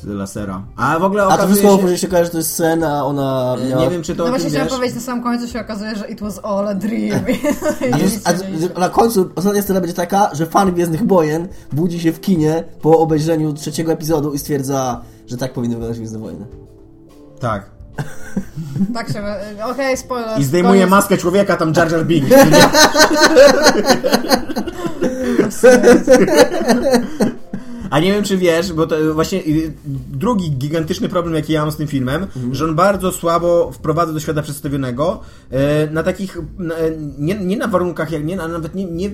z, lasera. A w ogóle A to wszystko się... później się okaże, że to jest sen, a ona miała... Nie wiem, czy to No właśnie chciałam powiedzieć, na samym końcu się okazuje, że it was all a dream. A, jest, a, na końcu ostatnia scena będzie taka, że fan Gwiezdnych Wojen budzi się w kinie po obejrzeniu trzeciego epizodu i stwierdza, że tak powinny wyglądać Gwiezdne Wojny. Tak. Tak się... Okej, spoiler. I zdejmuje koniec. maskę człowieka, tam Jar Jar Binks. A nie wiem, czy wiesz, bo to właśnie drugi gigantyczny problem, jaki ja mam z tym filmem, że on bardzo słabo wprowadza do świata przedstawionego e, na takich, na, nie, nie na warunkach, jak nie, na, nawet nie, nie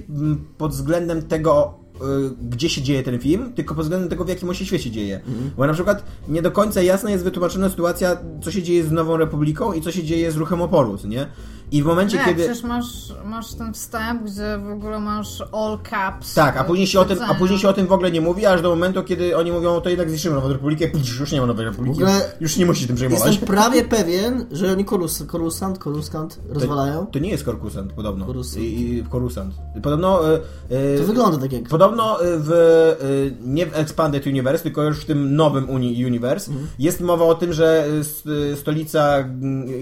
pod względem tego, y, gdzie się dzieje ten film, tylko pod względem tego, w jakim on się świecie dzieje. Bo na przykład nie do końca jasna jest wytłumaczona sytuacja, co się dzieje z Nową Republiką i co się dzieje z ruchem oporu, nie? I w momencie, Nie, kiedy... przecież masz, masz ten wstęp, gdzie w ogóle masz all caps. Tak, a później, się o tym, a później się o tym w ogóle nie mówi, aż do momentu, kiedy oni mówią, to jednak zniszczymy Nową Republikę, już nie ma Nowej Republiki, W ogóle już nie musisz tym przejmować. Jestem prawie pewien, że oni korus, korusant, koruskant rozwalają. To nie jest Korkusant, podobno. Korusant. I, i, korusant. Podobno... e, e, To wygląda tak jak... Podobno e, w, e, nie w Expanded Universe, tylko już w tym nowym Uni Universe Mhm. jest mowa o tym, że st- stolica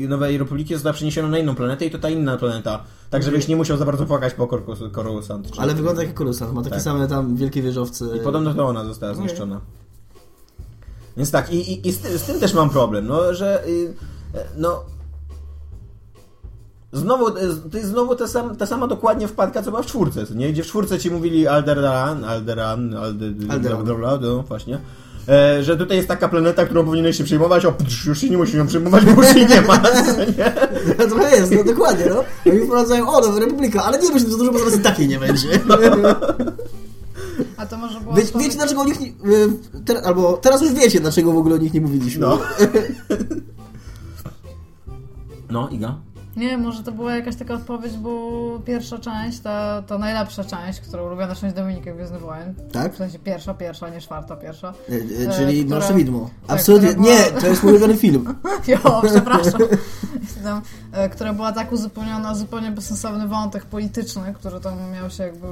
Nowej Republiki została przeniesiona na inną planetę i to ta inna planeta. Tak, żebyś nie musiał za bardzo płakać po Korusant. czy- Ale wygląda jak korusant, ma takie Tak. same tam wielkie wieżowce. I podobno to ona została zniszczona. Więc tak, i, i, i z, ty, z tym też mam problem, no, że y, e, no Znowu, y, to jest znowu ta, sam, ta sama dokładnie wpadka, co była w czwórce, nie? Gdzie w czwórce ci mówili Alderan, Alderan, Alderan, Alderan. Alderan. no właśnie. E, że tutaj jest taka planeta, którą powinieneś się przejmować, o, psz, już się nie musisz ją przejmować, bo już jej nie ma. nie? Trochę jest, no dokładnie, no. Oni wprowadzają, o, Nowa Republika, ale nie myślę za dużo, bo zaraz i takiej nie będzie. A to może było... Wie, słowo- wiecie, dlaczego o nich nie... y, Ter, albo teraz już wiecie, dlaczego w ogóle o nich nie mówiliśmy. No. No, Iga? Nie, może to była jakaś taka odpowiedź, bo pierwsza część, ta, ta najlepsza część, która ulubiona część Dominika Gwiezdny Wojen. Tak? W sensie pierwsza, pierwsza, nie czwarta, pierwsza. Y, y, E, Czyli która- Nasze Widmo. tak, Absolutnie, która była- nie, to jest mój ulubiony film. Jo, przepraszam. Tam, e, która była tak uzupełniona, zupełnie bezsensowny wątek polityczny, który tam miał się jakby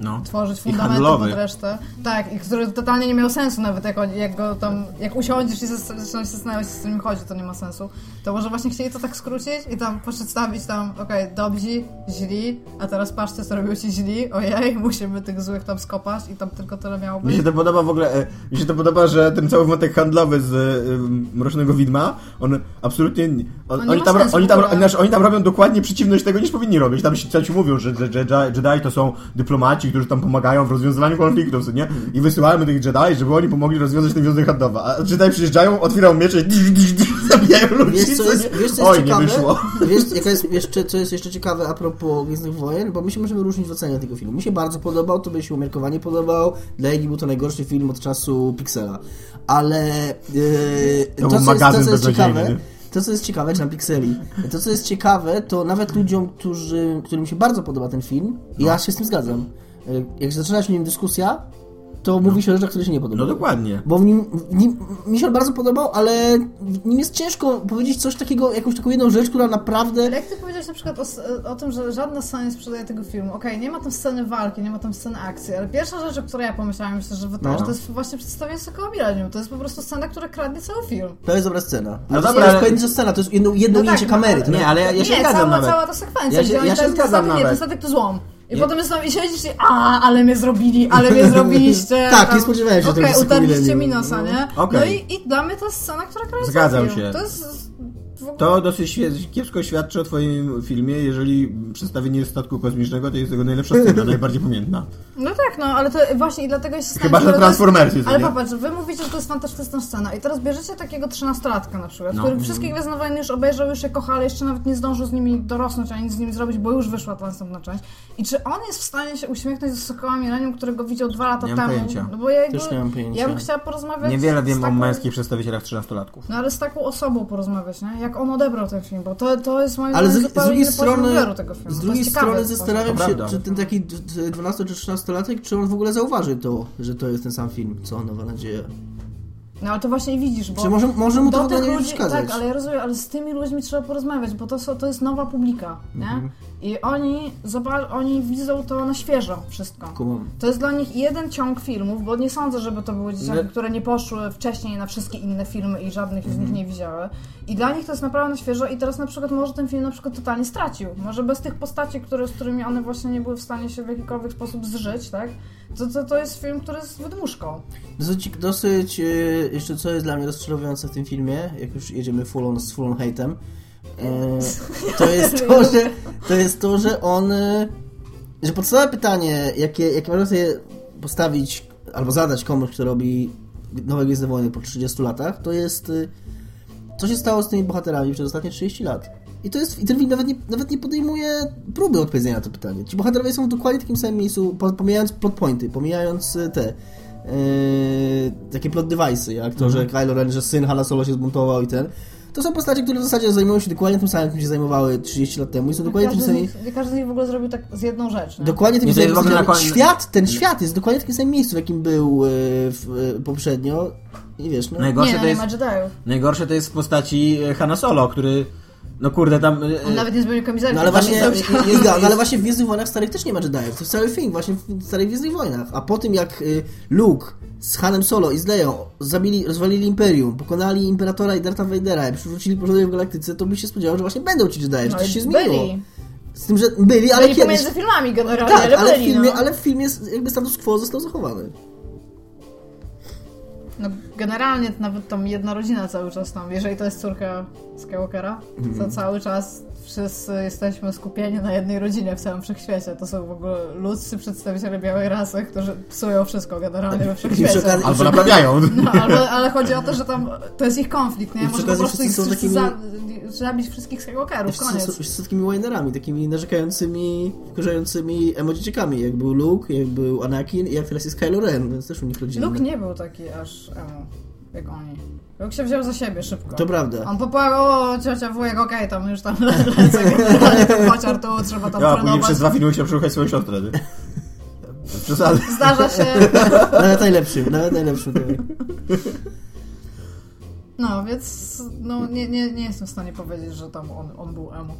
No. tworzyć fundamenty pod resztę. Tak, i który totalnie nie miał sensu nawet jak, jak go tam, jak usiądziesz i się zastanawiać, co z nim chodzi, to nie ma sensu. To może właśnie chcieli to tak skrócić i tam przedstawić tam, okej, dobrzy, źli, a teraz patrzcie, co robią ci źli, ojej, musimy tych złych tam skopać i tam tylko tyle miało Mi być. się to podoba w ogóle, e, mi się to podoba, że ten cały wątek handlowy z e, Mrocznego Widma, on absolutnie, nie- on, On nie oni, tam, oni, tam, ogóle. znaczy, oni tam robią dokładnie przeciwność tego, niż powinni robić. Tam się, ci mówią, że, że Jedi, Jedi to są dyplomaci, którzy tam pomagają w rozwiązywaniu konfliktów, nie? I wysyłamy tych Jedi, żeby oni pomogli rozwiązać ten wątek handlowy. A Jedi przyjeżdżają, otwierają miecze i zabijają ludzi, Wiesz, co jest, wiesz, co jest Oj, ciekawe? nie wyszło. Wiesz, jaka jest jeszcze, co jest jeszcze ciekawe a propos Gwiezdnych Wojen? Bo my się możemy różnić w ocenie tego filmu. Mi się bardzo podobał, to by się umiarkowanie podobał. Dla Egi był to najgorszy film od czasu Pixela. Ale yy, To był co, jest, to, co jest ciekawe, nie? to, co jest ciekawe, czy na Pixeli, to, co jest ciekawe, to nawet ludziom, którzy, którym się bardzo podoba ten film, No. ja się z tym zgadzam. Yy, Jak zaczyna się w nim dyskusja, to mówi się o rzeczach, które się nie No podobają. dokładnie. Bo w nim, w nim mi się on bardzo podobał, ale w nim jest ciężko powiedzieć coś takiego, jakąś taką jedną rzecz, która naprawdę... Ale jak ty powiedziałeś na przykład o, o tym, że żadna scena nie sprzedaje tego filmu. Okej, nie ma tam sceny walki, nie ma tam sceny akcji, ale pierwsza rzecz, o której ja pomyślałam, myślę, że wy też, No. to jest właśnie przedstawienie Sokoła Millennium. To jest po prostu scena, która kradnie cały film. To jest dobra scena. No dobra, to jest scena, to jest jedno, jedno No tak, ujęcie no, kamery. ale- to Nie, ale ja, ja się nie, zgadzam cała, nawet. cała ta sekwencja, Ja się- ja się zgadzam nawet. to złom. I potem tam i siedzisz i a, ale mnie zrobili, ale mnie zrobiliście. Tak, nie spodziewałem się, że to Okej, utarliście mi nosa, nie? Okej. No i, i dla mnie to jest scena, która kręci Zgadzam się. To jest. To dosyć kiepsko świadczy o twoim filmie, jeżeli przedstawienie statku kosmicznego to jest jego najlepsza scena, najbardziej pamiętna. No tak, no, ale to właśnie i dlatego jest Chyba, że Transformersy, Ale popatrz, wy mówicie, że to jest fantastyczna scena i teraz bierzecie takiego trzynastolatka na przykład, No. który wszystkie Gwiezdne Wojny już obejrzał, już je kocha, ale jeszcze nawet nie zdążył z nimi dorosnąć, ani nic z nimi zrobić, bo już wyszła ta następna część. I czy on jest w stanie się uśmiechnąć ze Sokoła Millennium, którego widział dwa lata Nie temu? pojęcia. No bo ja, jakby, Też nie mam pojęcia. ja bym chciała porozmawiać Niewiele z wiem o taką... męskich przedstawicielach 13-latków. No ale z taką osobą porozmawiać, nie? Jak on odebrał ten film, bo to, to jest moim Ale z, zdaniem z drugiej strony, odbioru tego filmu. z drugiej strony zastanawiam się, czy ten taki d- d- 12 czy 13-latek, czy on w ogóle zauważy to, że to jest ten sam film, co Nowa Nadzieja. No ale to właśnie widzisz, bo... Czy może, może mu to w do ogóle tych nie ludzi, przeszkadzać? tak, ale ja rozumiem, ale z tymi ludźmi trzeba porozmawiać, bo to, są, to jest nowa publika, nie? Mhm. I oni, zobacz, oni widzą to na świeżo wszystko. Kumam. To jest dla nich jeden ciąg filmów, bo nie sądzę, żeby to były dzieciaki, No. które nie poszły wcześniej na wszystkie inne filmy i żadnych z Mhm. nich nie widziały. I dla nich to jest naprawdę na świeżo i teraz na przykład może ten film na przykład totalnie stracił. Może bez tych postaci, które, z którymi one właśnie nie były w stanie się w jakikolwiek sposób zżyć, tak? To, to, to jest film, który jest wydmuszką. Dosyć, dosyć e, jeszcze co jest dla mnie rozczarowujące w tym filmie, jak już jedziemy full on, z full on hate'em, e, to jest to, że, to jest to, że on, e, że podstawowe pytanie, jakie, jakie można sobie postawić albo zadać komuś, kto robi nowe Gwiezdne Wojny po 30 latach, to jest y, co się stało z tymi bohaterami przez ostatnie 30 lat. I to jest, i ten film nawet nie, nawet nie podejmuje próby odpowiedzenia na to pytanie. Ci bohaterowie są w dokładnie takim samym miejscu, po- pomijając plot pointy, pomijając y, te yy, takie plot device'y, jak to, że Kylo Ren, że syn Hanna Solo się zbuntował i ten. To są postacie, które w zasadzie zajmują się dokładnie tym samym, czym się zajmowały 30 lat temu i są dokładnie tym Każdy z, samym... nich, każdy z nich w ogóle zrobił tak z jedną rzecz. Nie? Dokładnie tym samym koń- Świat, ten świat jest dokładnie w takim samym miejscu, w jakim był e, w, e, poprzednio. I wiesz, no. Najgorsze nie, to no, nie jest... ma Jediów. Najgorsze to jest w postaci e, Hanna Solo, który... No kurde, tam... e, On nawet nie zmienił kamizelki. No ale właśnie, nie, no, ale właśnie w Gwiezdnych Wojnach starych też nie ma Jediów. To jest cały film właśnie w starych Gwiezdnych Wojnach. A po tym jak y, Luke z Hanem Solo i z Leją zabili, rozwalili Imperium, pokonali Imperatora i Dartha Vadera i przywrócili porządek w galaktyce, to byś się spodziewał, że właśnie będą ci Jedi, że No coś się zmieniło. byli. Z tym, że byli, ale Byli kiedyś... pomiędzy filmami generalnie, Tak, ale, ale w, byli, filmie, no. ale w filmie jakby status quo został zachowany. No, generalnie to nawet tam jedna rodzina cały czas tam, jeżeli to jest córka Skywalkera, Mhm. to cały czas wszyscy jesteśmy skupieni na jednej rodzinie w całym wszechświecie. To są w ogóle ludzcy przedstawiciele białej rasy, którzy psują wszystko generalnie we wszechświecie. okazji- Albo naprawiają. No, ale, ale chodzi o to, że tam to jest ich konflikt, nie? Może po prostu ich są takimi- za, zabić wszystkich Skywalkerów, koniec. są, z takimi Winerami, takimi narzekającymi, wkurzającymi emodziczekami, jak był Luke, jak był Anakin i jak teraz jest Kylo Ren, więc też u nich rodzina. Luke nie był taki aż emo, jak oni. Luke się wziął za siebie szybko. To prawda. On popłakał, o ciocia, wujek, okej, tam już tam lecę, generalnie ten pociar tu, trzeba tam Ja, a później trenować. przez dwa filmy chciał przeszukać swoją siostrę. Przesady. Zdarza się, Nawet najlepszym, nawet najlepszym. tak. no więc no, nie, nie, nie jestem w stanie powiedzieć, że tam on, on był emo.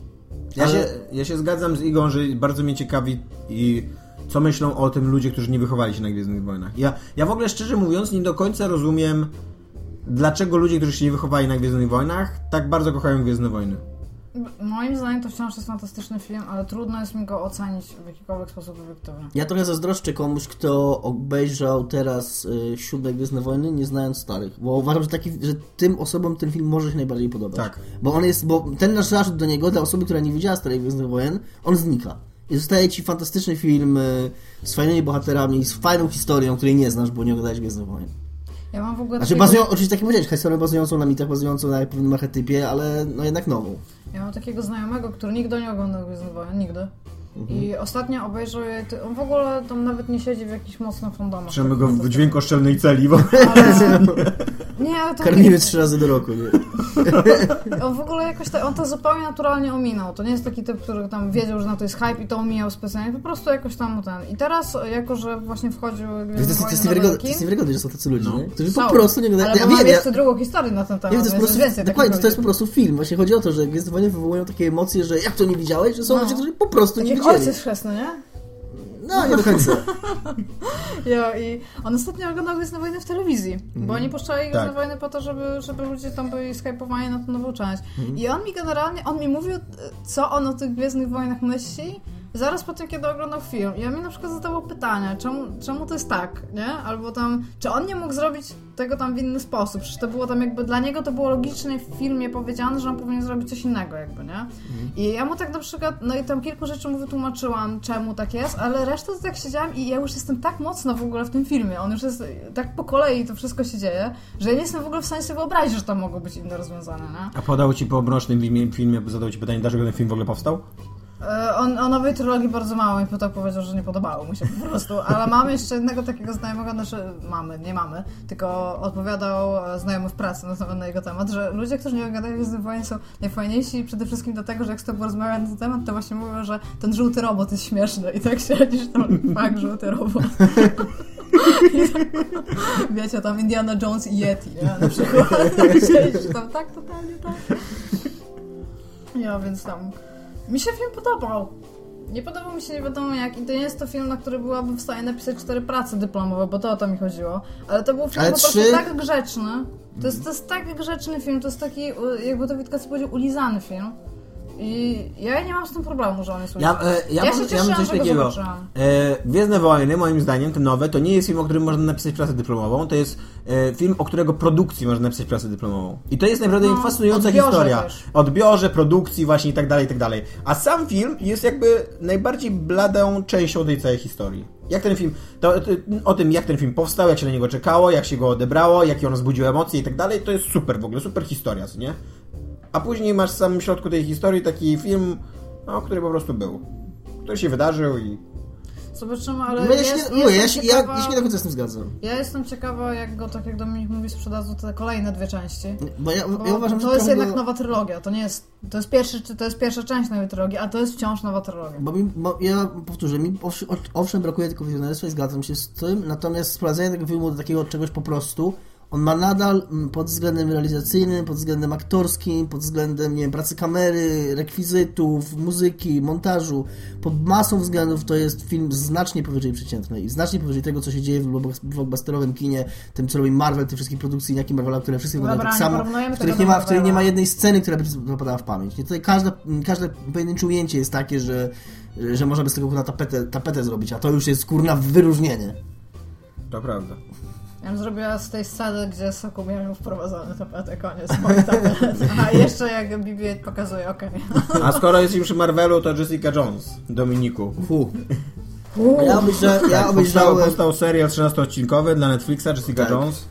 Ja, Ale- się, ja się zgadzam z Igą, że bardzo mnie ciekawi i co myślą o tym ludzie, którzy nie wychowali się na Gwiezdnych Wojnach. Ja, ja w ogóle szczerze mówiąc nie do końca rozumiem, dlaczego ludzie, którzy się nie wychowali na Gwiezdnych Wojnach, tak bardzo kochają Gwiezdne Wojny. Moim zdaniem to wciąż jest fantastyczny film, ale trudno jest mi go ocenić w jakikolwiek sposób obiektywnie. Ja trochę zazdroszczę komuś, kto obejrzał teraz y, siódme Gwiezdne Wojny, nie znając starych, bo uważam, że, taki, że tym osobom ten film może się najbardziej podobać. Tak. Bo on jest, bo ten nasz zarzut do niego, dla osoby, która nie widziała starych Gwiezdnych Wojen, on znika. I zostaje ci fantastyczny film y, z fajnymi bohaterami, z fajną historią, której nie znasz, bo nie oglądałeś Gwiezdnych Wojen. Ja mam w ogóle Znaczy, takiego- bazują, oczywiście tak jak powiedziałeś, historię bazującą na mitach, bazującą na pewnym archetypie, ale no jednak nową. Ja mam takiego znajomego, który nigdy nie oglądał Gwiezdnych Wojen, nigdy. Mhm. I ostatnio obejrzał je, ty- on w ogóle tam nawet nie siedzi w jakichś mocno fandomach. Trzymamy go w dźwiękoszczelnej celi, bo Ale... Nie, to Karmimy trzy razy do roku, nie? On w ogóle jakoś tak, on to zupełnie naturalnie ominął. To nie jest taki typ, który tam wiedział, że na to jest hype i to omijał specjalnie, po prostu jakoś tam ten. I teraz, jako że właśnie wchodził To jest, to, jest niewiarygodne, to jest niewiarygodne, że są tacy ludzie, No. nie? którzy są. po prostu nie oglądają. Ale Ja mam wiem, ja, jeszcze drugą historię na ten temat, Nie, to jest prostu, więcej dokładnie, to, to jest po prostu film. Właśnie chodzi o to, że Gwiezdne Wojny wywołują takie emocje, że jak to nie widziałeś, że są No. ludzie, którzy po prostu Tak nie jak widzieli. ojciec chrzestny, nie? No, nie do końca. Ja, I on ostatnio oglądał Gwiezdne Wojny w telewizji, bo oni puszczali Gwiezdne Tak. Wojny po to, żeby, żeby ludzie tam byli skypowani na tą nową część. Mhm. I on mi generalnie, on mi mówił, co on o tych Gwiezdnych Wojnach myśli, zaraz po tym, kiedy oglądał film. I on mi na przykład zadawał pytanie, czemu, czemu to jest tak, nie? Albo tam, czy on nie mógł zrobić tego tam w inny sposób? Przecież to było tam jakby, dla niego to było logicznie w filmie powiedziane, że on powinien zrobić coś innego jakby, nie? I ja mu tak na przykład, no i tam kilku rzeczy mu wytłumaczyłam, czemu tak jest, ale resztę to tak siedziałam i ja już jestem tak mocno w ogóle w tym filmie, on już jest tak po kolei to wszystko się dzieje, że ja nie jestem w ogóle w stanie sobie wyobrazić, że tam mogą być inne rozwiązania, nie? A podał ci po filmie, filmie zadał ci pytanie, dlaczego ten film w ogóle powstał? E, On o nowej trylogii bardzo mało i tak powiedział, że nie podobało mu się po prostu. Ale mamy jeszcze jednego takiego znajomego, znaczy mamy, nie mamy, tylko odpowiadał znajomy w pracy na, jego temat, że ludzie, którzy nie oglądają Gwiezdnych Wojen są najfajniejsi przede wszystkim dlatego, że jak z tobą rozmawiają na ten temat, to właśnie mówią, że ten żółty robot jest śmieszny i tak siedzisz tam, fakt, żółty robot. Tak, wiecie, tam Indiana Jones i Yeti, nie? Na przykład. Siedzisz tam, tak, totalnie tak. Ja, więc tam... Mi się film podobał. Nie podobał mi się nie wiadomo jak i to nie jest to film, na który byłabym w stanie napisać cztery prace dyplomowe, bo to o to mi chodziło. Ale to był film Ale po prostu trzy? tak grzeczny. To jest, to jest tak grzeczny film, to jest taki, jakby to Witka powiedział, ulizany film. I ja nie mam z tym problemu, że on jest Ja, e, ja, Ja mam, się ja cieszyłam, mam coś takiego. E, Gwiezdne Wojny, moim zdaniem, te nowe, to nie jest film, o którym można napisać pracę dyplomową, to jest e, film, o którego produkcji można napisać pracę dyplomową. I to jest naprawdę No, fascynująca odbiorze historia. też. Odbiorze, produkcji właśnie i tak dalej, i tak dalej. A sam film jest jakby najbardziej bladą częścią tej całej historii. Jak ten film, to, to, o tym jak ten film powstał, jak się na niego czekało, jak się go odebrało, jakie on wzbudził emocje i tak dalej, to jest super w ogóle, super historia, nie? A później masz w samym środku tej historii taki film, no, który po prostu był. Który się wydarzył i Zobaczymy, ale No ja jest, się, nie, mówię, ja, się, ja, ciekawa, ja się nie do końca z tym zgadzam. ja jestem ciekawa, jak go, tak jak Dominik mówi, sprzedadzą te kolejne dwie części. Bo ja, Bo ja uważam, że to jest trochę jednak go- nowa trylogia, to nie jest, to jest, pierwszy, to jest pierwsza część nowej trylogii, a to jest wciąż nowa trylogia. Bo, mi, bo ja powtórzę, mi owsz- owszem brakuje tylko wizjonerstwa i zgadzam się z tym, natomiast sprowadzenie tego filmu do takiego czegoś po prostu, on ma nadal mm, pod względem realizacyjnym, pod względem aktorskim, pod względem, nie wiem, pracy kamery, rekwizytów, muzyki, montażu, pod masą względów to jest film znacznie powyżej przeciętnej i znacznie powyżej tego, co się dzieje w block- blockbusterowym kinie, tym, co robi Marvel, tych wszystkich produkcji, jakie Marvela, które wszystkie wyglądają tak samo, w których nie ma, w których nie ma jednej sceny, która by zapadała w pamięć. Nie, tutaj każda, każde pojedyncze ujęcie jest takie, że, że można by z tego na tapetę, tapetę zrobić, a to już jest kurna wyróżnienie. to prawda. Ja bym zrobiła z tej sceny, gdzie Soku miał wprowadzony tapetę, koniec. A jeszcze jak BB-8 pokazuje, okej. A skoro jesteśmy przy Marvelu, to Jessica Jones, Dominiku. Fu. Ja obejrzałem, ja Tak, powstał, obejrzałem powstał serial 13-odcinkowy dla Netflixa, Jessica Tak. Jones,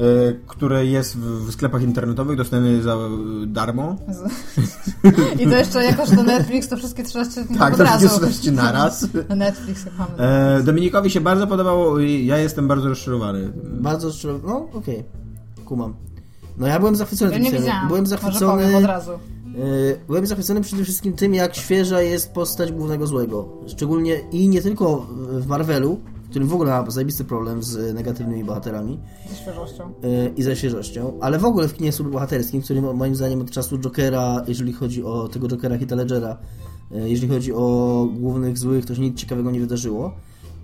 y, który jest w, sklepach internetowych dostępny za y, darmo. I to jeszcze, jako że to Netflix, to wszystkie 13 dni Tak, od to razu. jest 13 naraz. Netflix, jak mamy. E, Dominikowi się bardzo podobało i ja jestem bardzo rozczarowany. bardzo szczerze, no okej, kumam. No ja byłem zachwycony Ja tym nie widziałam, Byłem zachwycony, powiem od razu. Byłem zachwycony przede wszystkim tym, jak świeża jest postać głównego złego. Szczególnie i nie tylko w Marvelu, w którym w ogóle ma zajebisty problem z negatywnymi bohaterami Ze świeżością. yy, i ze świeżością, ale w ogóle w kinie superbohaterskim, którym moim zdaniem od czasu Jokera, jeżeli chodzi o tego Jokera Heath'a Ledgera, yy, jeżeli chodzi o głównych złych, to się nic ciekawego nie wydarzyło.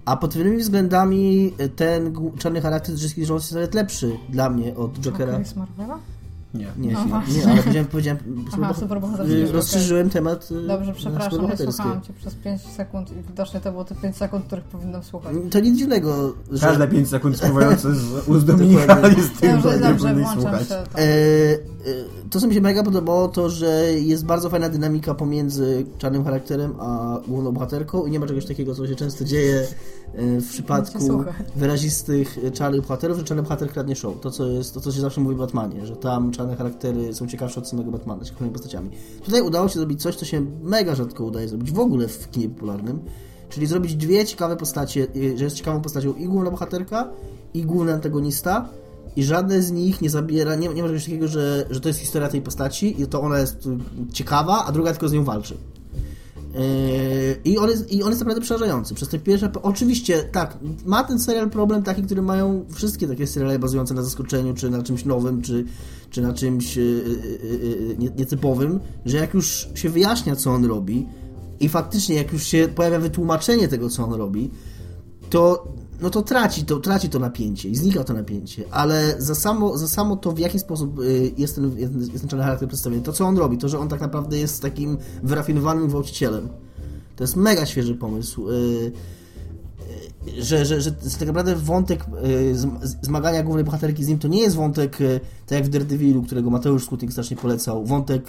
A pod wieloma względami ten czarny charakter Jones jest nawet lepszy dla mnie od Jokera. Okej, z Marvela? Nie. Nie, Aha. nie, ale powiedziałem, powiedziałem Aha, superbohater- superbohaterski, yy, okej. rozszerzyłem temat yy, Dobrze, przepraszam, nie superbohaterskie. słuchałam Cię przez 5 sekund i widocznie to było te 5 sekund, których powinnam słuchać. To nic dziwnego, że... Każde 5 sekund spływające z ust Dominika jest tym, Dobrze, że nie dobrze, słuchać. się. tam. E, e, to, co mi się mega podobało, to, że jest bardzo fajna dynamika pomiędzy czarnym charakterem a główną bohaterką i nie ma czegoś takiego, co się często dzieje w przypadku wyrazistych e, czarnych bohaterów, że czarny bohater kradnie show. To, co jest, to, co się zawsze mówi w Batmanie, że tam czarne charaktery są ciekawsze od samego Batmana, ciekawymi postaciami. Tutaj udało się zrobić coś, co się mega rzadko udaje zrobić w ogóle w kinie popularnym, czyli zrobić dwie ciekawe postacie, e, że jest ciekawą postacią i główna bohaterka, i główny antagonista, i żadne z nich nie zabiera, nie, nie ma czegoś takiego, że, że to jest historia tej postaci i to ona jest ciekawa, a druga tylko z nią walczy. Yy, I on, jest, I on jest naprawdę przerażający. Przez te pierwsze. Oczywiście, tak, ma ten serial problem taki, który mają wszystkie takie seriale bazujące na zaskoczeniu, czy na czymś nowym, czy, czy na czymś yy, yy, yy, nie- nietypowym, że jak już się wyjaśnia, co on robi, i faktycznie, jak już się pojawia wytłumaczenie tego, co on robi, to, no to traci to, traci to napięcie i znika to napięcie, ale za samo, za samo to, w jaki sposób y, jest ten, jest, ten czarny charakter przedstawiony, to co on robi, to, że on tak naprawdę jest takim wyrafinowanym gwałcicielem, to jest mega świeży pomysł. y, y, że, że, że tak naprawdę wątek zm- zmagania głównej bohaterki z nim to nie jest wątek, tak jak w Daredevilu, którego Mateusz Skutnik strasznie polecał, wątek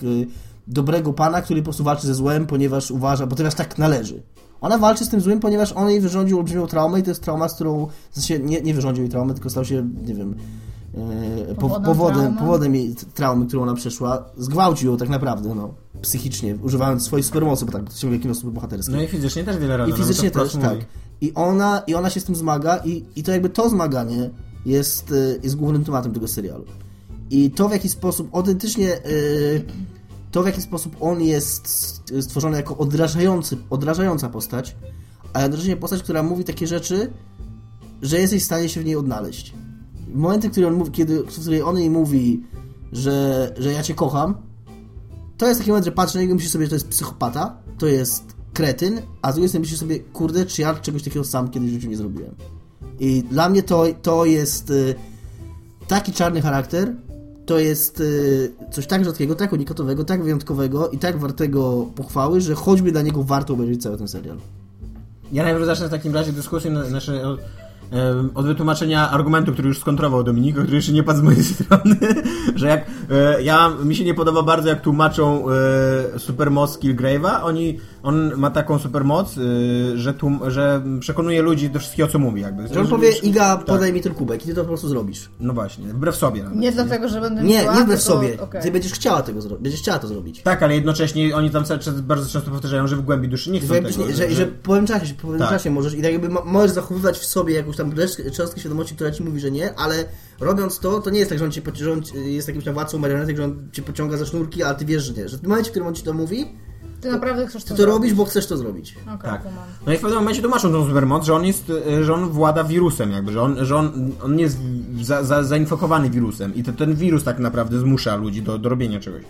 dobrego pana, który po prostu walczy ze złem, ponieważ uważa, ponieważ tak należy. Ona walczy z tym złym, ponieważ on jej wyrządził olbrzymią traumę i to jest trauma, z którą, w sensie nie, nie wyrządził jej traumy, tylko stał się, nie wiem, e, po, Powodem powodem, powodem jej traumy, którą ona przeszła. Zgwałcił ją tak naprawdę, no, psychicznie, używając swojej supermocy, bo tak, to ciągle kino superbohaterskie. No i fizycznie też wiele razy. I no, fizycznie to też, tak. I ona, I ona się z tym zmaga i, i to jakby to zmaganie jest, y, jest głównym tematem tego serialu. I to w jaki sposób autentycznie y, to w jaki sposób on jest stworzony jako odrażający, odrażająca postać, a jednocześnie postać, która mówi takie rzeczy, że jesteś w stanie się w niej odnaleźć. Momenty, które on mówi, kiedy, w której on jej mówi, że, że ja cię kocham, to jest taki moment, że patrzę na niego i myślę sobie, że to jest psychopata, to jest kretyn, a z drugiej strony myślę sobie, kurde, czy ja czegoś takiego sam kiedyś w życiu nie zrobiłem. I dla mnie to, to jest y, taki czarny charakter, to jest y, coś tak rzadkiego, tak unikatowego, tak wyjątkowego i tak wartego pochwały, że choćby dla niego warto obejrzeć cały ten serial. Ja najpierw zacznę w takim razie dyskusję na, znaczy, od, od wytłumaczenia argumentu, który już skontrował Dominik, który jeszcze nie padł z mojej strony, że jak e, ja, mi się nie podoba bardzo jak tłumaczą e, supermoc Killgrave'a, oni on ma taką supermoc, y, że, tłum, że przekonuje ludzi do wszystkiego, co mówi. Jakby. Że on powie, Iga, podaj mi ten kubek i ty to po prostu zrobisz. No właśnie, wbrew sobie. Nawet. Nie dlatego, że będę Nie, miła, nie wbrew tylko- sobie. okej. Ty będziesz chciała tego zrobić. Będziesz chciała to zrobić. Tak, ale jednocześnie oni tam bardzo często powtarzają, że w głębi duszy nie chcą Że, tego. nie, że, że po pewnym czasie, po pewnym Tak. czasie możesz i tak jakby mo- możesz zachowywać w sobie jakąś tam cząstkę świadomości, która ci mówi, że nie, ale robiąc to, to nie jest tak, że on cię pociąga, że on jest jakimś tam władcą marionetek, że on cię pociąga za sznurki, ale ty wiesz, że nie. Że w momencie, w którym on ci to mówi, Ty naprawdę chcesz ty to to robisz, bo chcesz to zrobić. Okej, Tak. No i w pewnym momencie tłumaczą tą supermoc, że on jest, e, że on włada wirusem jakby, że on, że on, on jest za, za, zainfekowany wirusem i to, ten wirus tak naprawdę zmusza ludzi do, do robienia czegoś.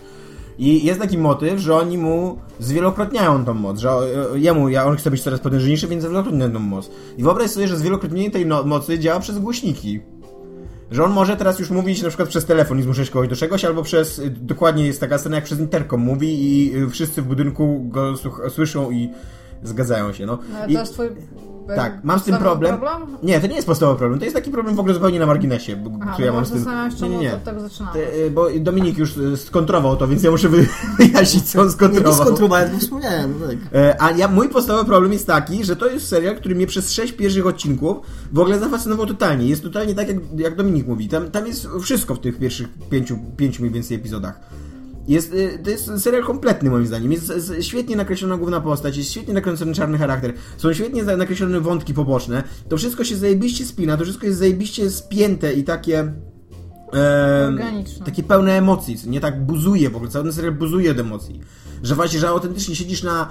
I jest taki motyw, że oni mu zwielokrotniają tą moc, że e, jemu, ja, on chce być coraz potężniejszy, więc zwielokrotnia tą moc. I wyobraź sobie, że zwielokrotnienie tej no, mocy działa przez głośniki. Że on może teraz już mówić na przykład przez telefon i zmuszać kogoś do czegoś, albo przez, y, dokładnie jest taka scena jak przez interkom mówi i y, wszyscy w budynku go słyszą i zgadzają się, no. No, ale I, to jest twój... tak, mam z tym podstawowy problem. Nie, to nie jest podstawowy problem, to jest taki problem w ogóle zupełnie na marginesie, bo, Aha, który ja mam z tym... Nie, nie, nie. od tego zaczynamy. Te, y, Bo Dominik już y, skontrował to, więc ja muszę wy- wyjaśnić, co on Nie, nie skontrował. skontrolowałem, bo wspomniałem, no tak. E, A ja, mój podstawowy problem jest taki, że to jest serial, który mnie przez sześć pierwszych odcinków w ogóle zafascynował totalnie. Jest totalnie tak, jak, jak Dominik mówi. Tam, tam jest wszystko w tych pierwszych pięciu, pięciu mniej więcej epizodach. Jest, y, to jest serial kompletny moim zdaniem. Jest świetnie nakreślona główna postać, jest świetnie nakreślony czarny charakter, są świetnie nakreślone wątki poboczne. To wszystko się zajebiście spina, to wszystko jest zajebiście spięte i takie... Organiczne. Takie pełne emocji, nie tak buzuje w ogóle, cały ten serial buzuje od emocji. Że właśnie, że autentycznie siedzisz na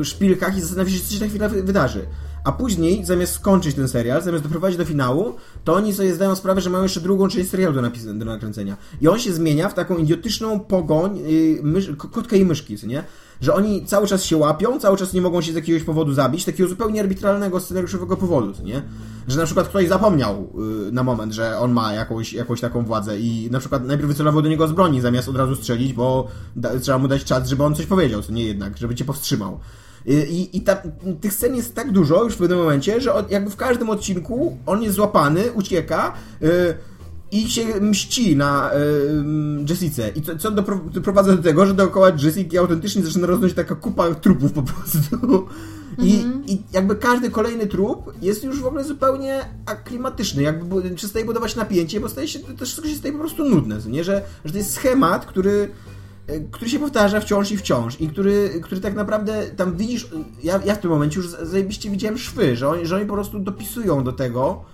y, szpilkach i zastanawiasz się, co się na chwilę wy- wydarzy. A później, zamiast skończyć ten serial, zamiast doprowadzić do finału, to oni sobie zdają sprawę, że mają jeszcze drugą część serialu do, napis- do nakręcenia. I on się zmienia w taką idiotyczną pogoń y, k- kotka i myszki, nie? Że oni cały czas się łapią, cały czas nie mogą się z jakiegoś powodu zabić, takiego zupełnie arbitralnego scenariuszowego powodu, nie? Że na przykład ktoś zapomniał y, na moment, że on ma jakąś, jakąś taką władzę i na przykład najpierw wycelował do niego z broni, zamiast od razu strzelić, bo da, trzeba mu dać czas, żeby on coś powiedział, co nie jednak, żeby cię powstrzymał. I, i ta, tych scen jest tak dużo już w pewnym momencie, że jakby w każdym odcinku on jest złapany, ucieka y, i się mści na y, Jessice. I co, co dopro, doprowadza do tego, że dookoła Jessica autentycznie zaczyna rosnąć taka kupa trupów po prostu. I, I jakby każdy kolejny trup jest już w ogóle zupełnie aklimatyczny, jakby przestaje budować napięcie, bo staje się, to wszystko się staje po prostu nudne, nie? Że, że to jest schemat, który który się powtarza wciąż i wciąż i który, który tak naprawdę tam widzisz, ja, ja w tym momencie już zajebiście widziałem szwy, że oni, że oni po prostu dopisują do tego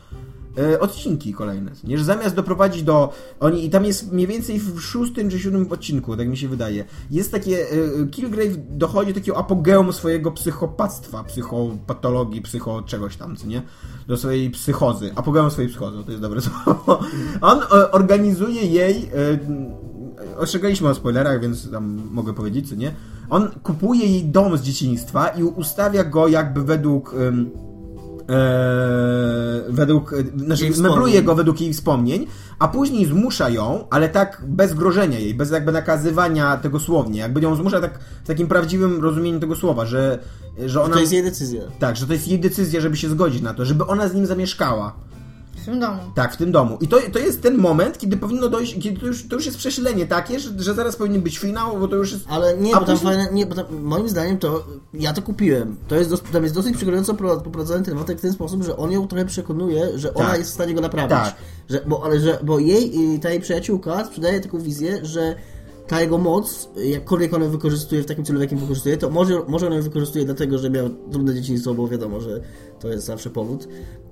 e, odcinki kolejne, nie? Że zamiast doprowadzić do, oni, i tam jest mniej więcej w szóstym czy siódmym odcinku, tak mi się wydaje, jest takie, e, Kilgrave dochodzi do takiego apogeum swojego psychopactwa, psychopatologii, psycho czegoś tam, co nie? Do swojej psychozy, apogeum swojej psychozy, to jest dobre słowo. On e, organizuje jej e, ostrzegaliśmy o spoilerach, więc tam mogę powiedzieć, co nie? On kupuje jej dom z dzieciństwa i ustawia go jakby według. ym, e, według. e, Znaczy, mebluje go według jej wspomnień, a później zmusza ją, ale tak bez grożenia jej, bez jakby nakazywania tego słownie. Jakby ją zmusza tak w takim prawdziwym rozumieniu tego słowa, że, że ona. To jest jej decyzja. Tak, że to jest jej decyzja, żeby się zgodzić na to, żeby ona z nim zamieszkała. W tym domu. Tak, w tym domu. I to, to jest ten moment, kiedy powinno dojść, kiedy to już, to już jest przesilenie takie, że, że zaraz powinien być finał, bo to już jest... Ale nie, bo tam później- fajne, nie, bo tam, moim zdaniem to ja to kupiłem. To jest dos, tam jest dosyć przekonująco pro- poprowadzony ten wątek w ten sposób, że on ją trochę przekonuje, że ona Tak. jest w stanie go naprawić. Tak. Że, bo, ale że, bo jej i ta jej przyjaciółka sprzedaje taką wizję, że ta jego moc, jakkolwiek on ją wykorzystuje w takim celu, w jakim wykorzystuje, to może, może on ją wykorzystuje dlatego, że miał trudne dzieciństwo, bo wiadomo, że to jest zawsze powód.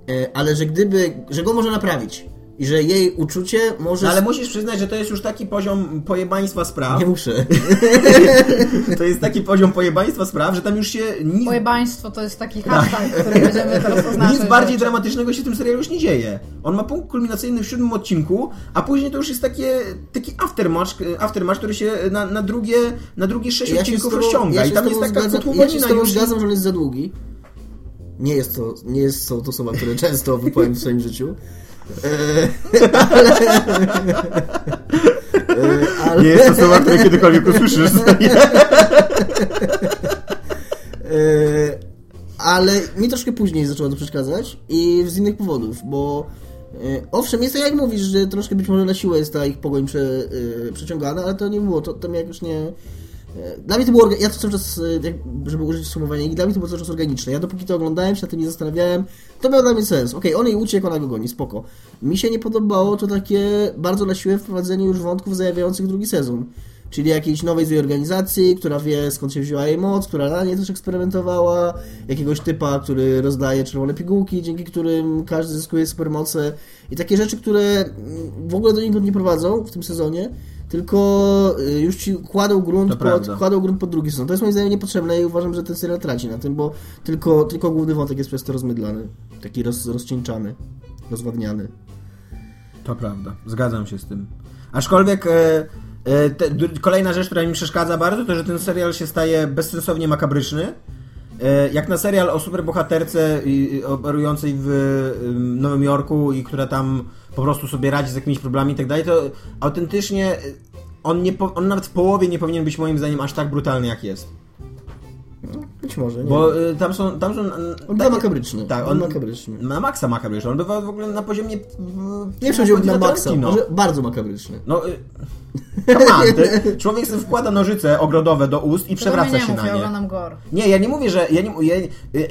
E, Ale że gdyby, że go może naprawić. I że jej uczucie może... No, ale musisz przyznać, że to jest już taki poziom pojebaństwa spraw. Nie muszę. To jest taki poziom pojebaństwa spraw, że tam już się nic, Pojebaństwo to jest taki hashtag, który będziemy teraz oznaczać. Tak. nic bardziej rzeczy. dramatycznego się w tym serialu już nie dzieje. On ma punkt kulminacyjny w siódmym odcinku, a później to już jest takie, taki aftermatch, aftermatch który się na, na drugie, na drugie sześć Ja odcinków rozciąga. ja I tam jest taka zgadzam, ja się z tobą już... zgadzam, że on jest za długi. Nie jest to, nie jest, są to słowa, które często wypowiem w swoim życiu. E, ale, ale, Nie jest to słowa, które kiedykolwiek usłyszysz. e, ale mi troszkę później zaczęło to przeszkadzać i z innych powodów, bo e, owszem, jest tak jak mówisz, że troszkę być może na siłę jest ta ich pogoń prze, e, przeciągana, ale to nie było, to, to mnie jakoś nie, Dla mnie to było, ja to cały czas, jak- żeby użyć sformułowania, i dla mnie to było cały czas organiczne. Ja dopóki to oglądałem, się na tym nie zastanawiałem, to miało dla mnie sens. Okej, on jej uciekł, ona go goni, spoko. Mi się nie podobało to takie bardzo na siłę wprowadzenie już wątków zajawiających drugi sezon. Czyli jakiejś nowej złej organizacji, która wie skąd się wzięła jej moc, która na niej też eksperymentowała, jakiegoś typa, który rozdaje czerwone pigułki, dzięki którym każdy zyskuje supermoce i takie rzeczy, które mm, w ogóle do niego nie prowadzą w tym sezonie, tylko y, już ci kładą grunt, To pod, prawda. kładą grunt pod drugi sezon. To jest moim zdaniem niepotrzebne i uważam, że ten serial traci na tym, bo tylko, tylko główny wątek jest przez to rozmydlany, taki roz, rozcieńczany, rozwadniany. To prawda, zgadzam się z tym. Aczkolwiek e, e, te, kolejna rzecz, która mi przeszkadza bardzo, to że ten serial się staje bezsensownie makabryczny. E, jak na serial o superbohaterce operującej w ym, Nowym Jorku i która tam po prostu sobie radzi z jakimiś problemami i tak dalej, to autentycznie e, on, nie on nawet w połowie nie powinien być moim zdaniem aż tak brutalny jak jest. Być może, nie Bo wiem. y, tam są... Tam są mm, On bywa makabryczny. Tak, on makabryczny. na maksa makabryczny. On bywa w ogóle na poziomie... Nie przechodziłby na maksa, Tarantino. może bardzo makabryczny. No, y, człowiek sobie wkłada nożyce ogrodowe do ust i przewraca się mów, na ja nie. gore. Nie, ja nie mówię, że. Ja, nie, ja,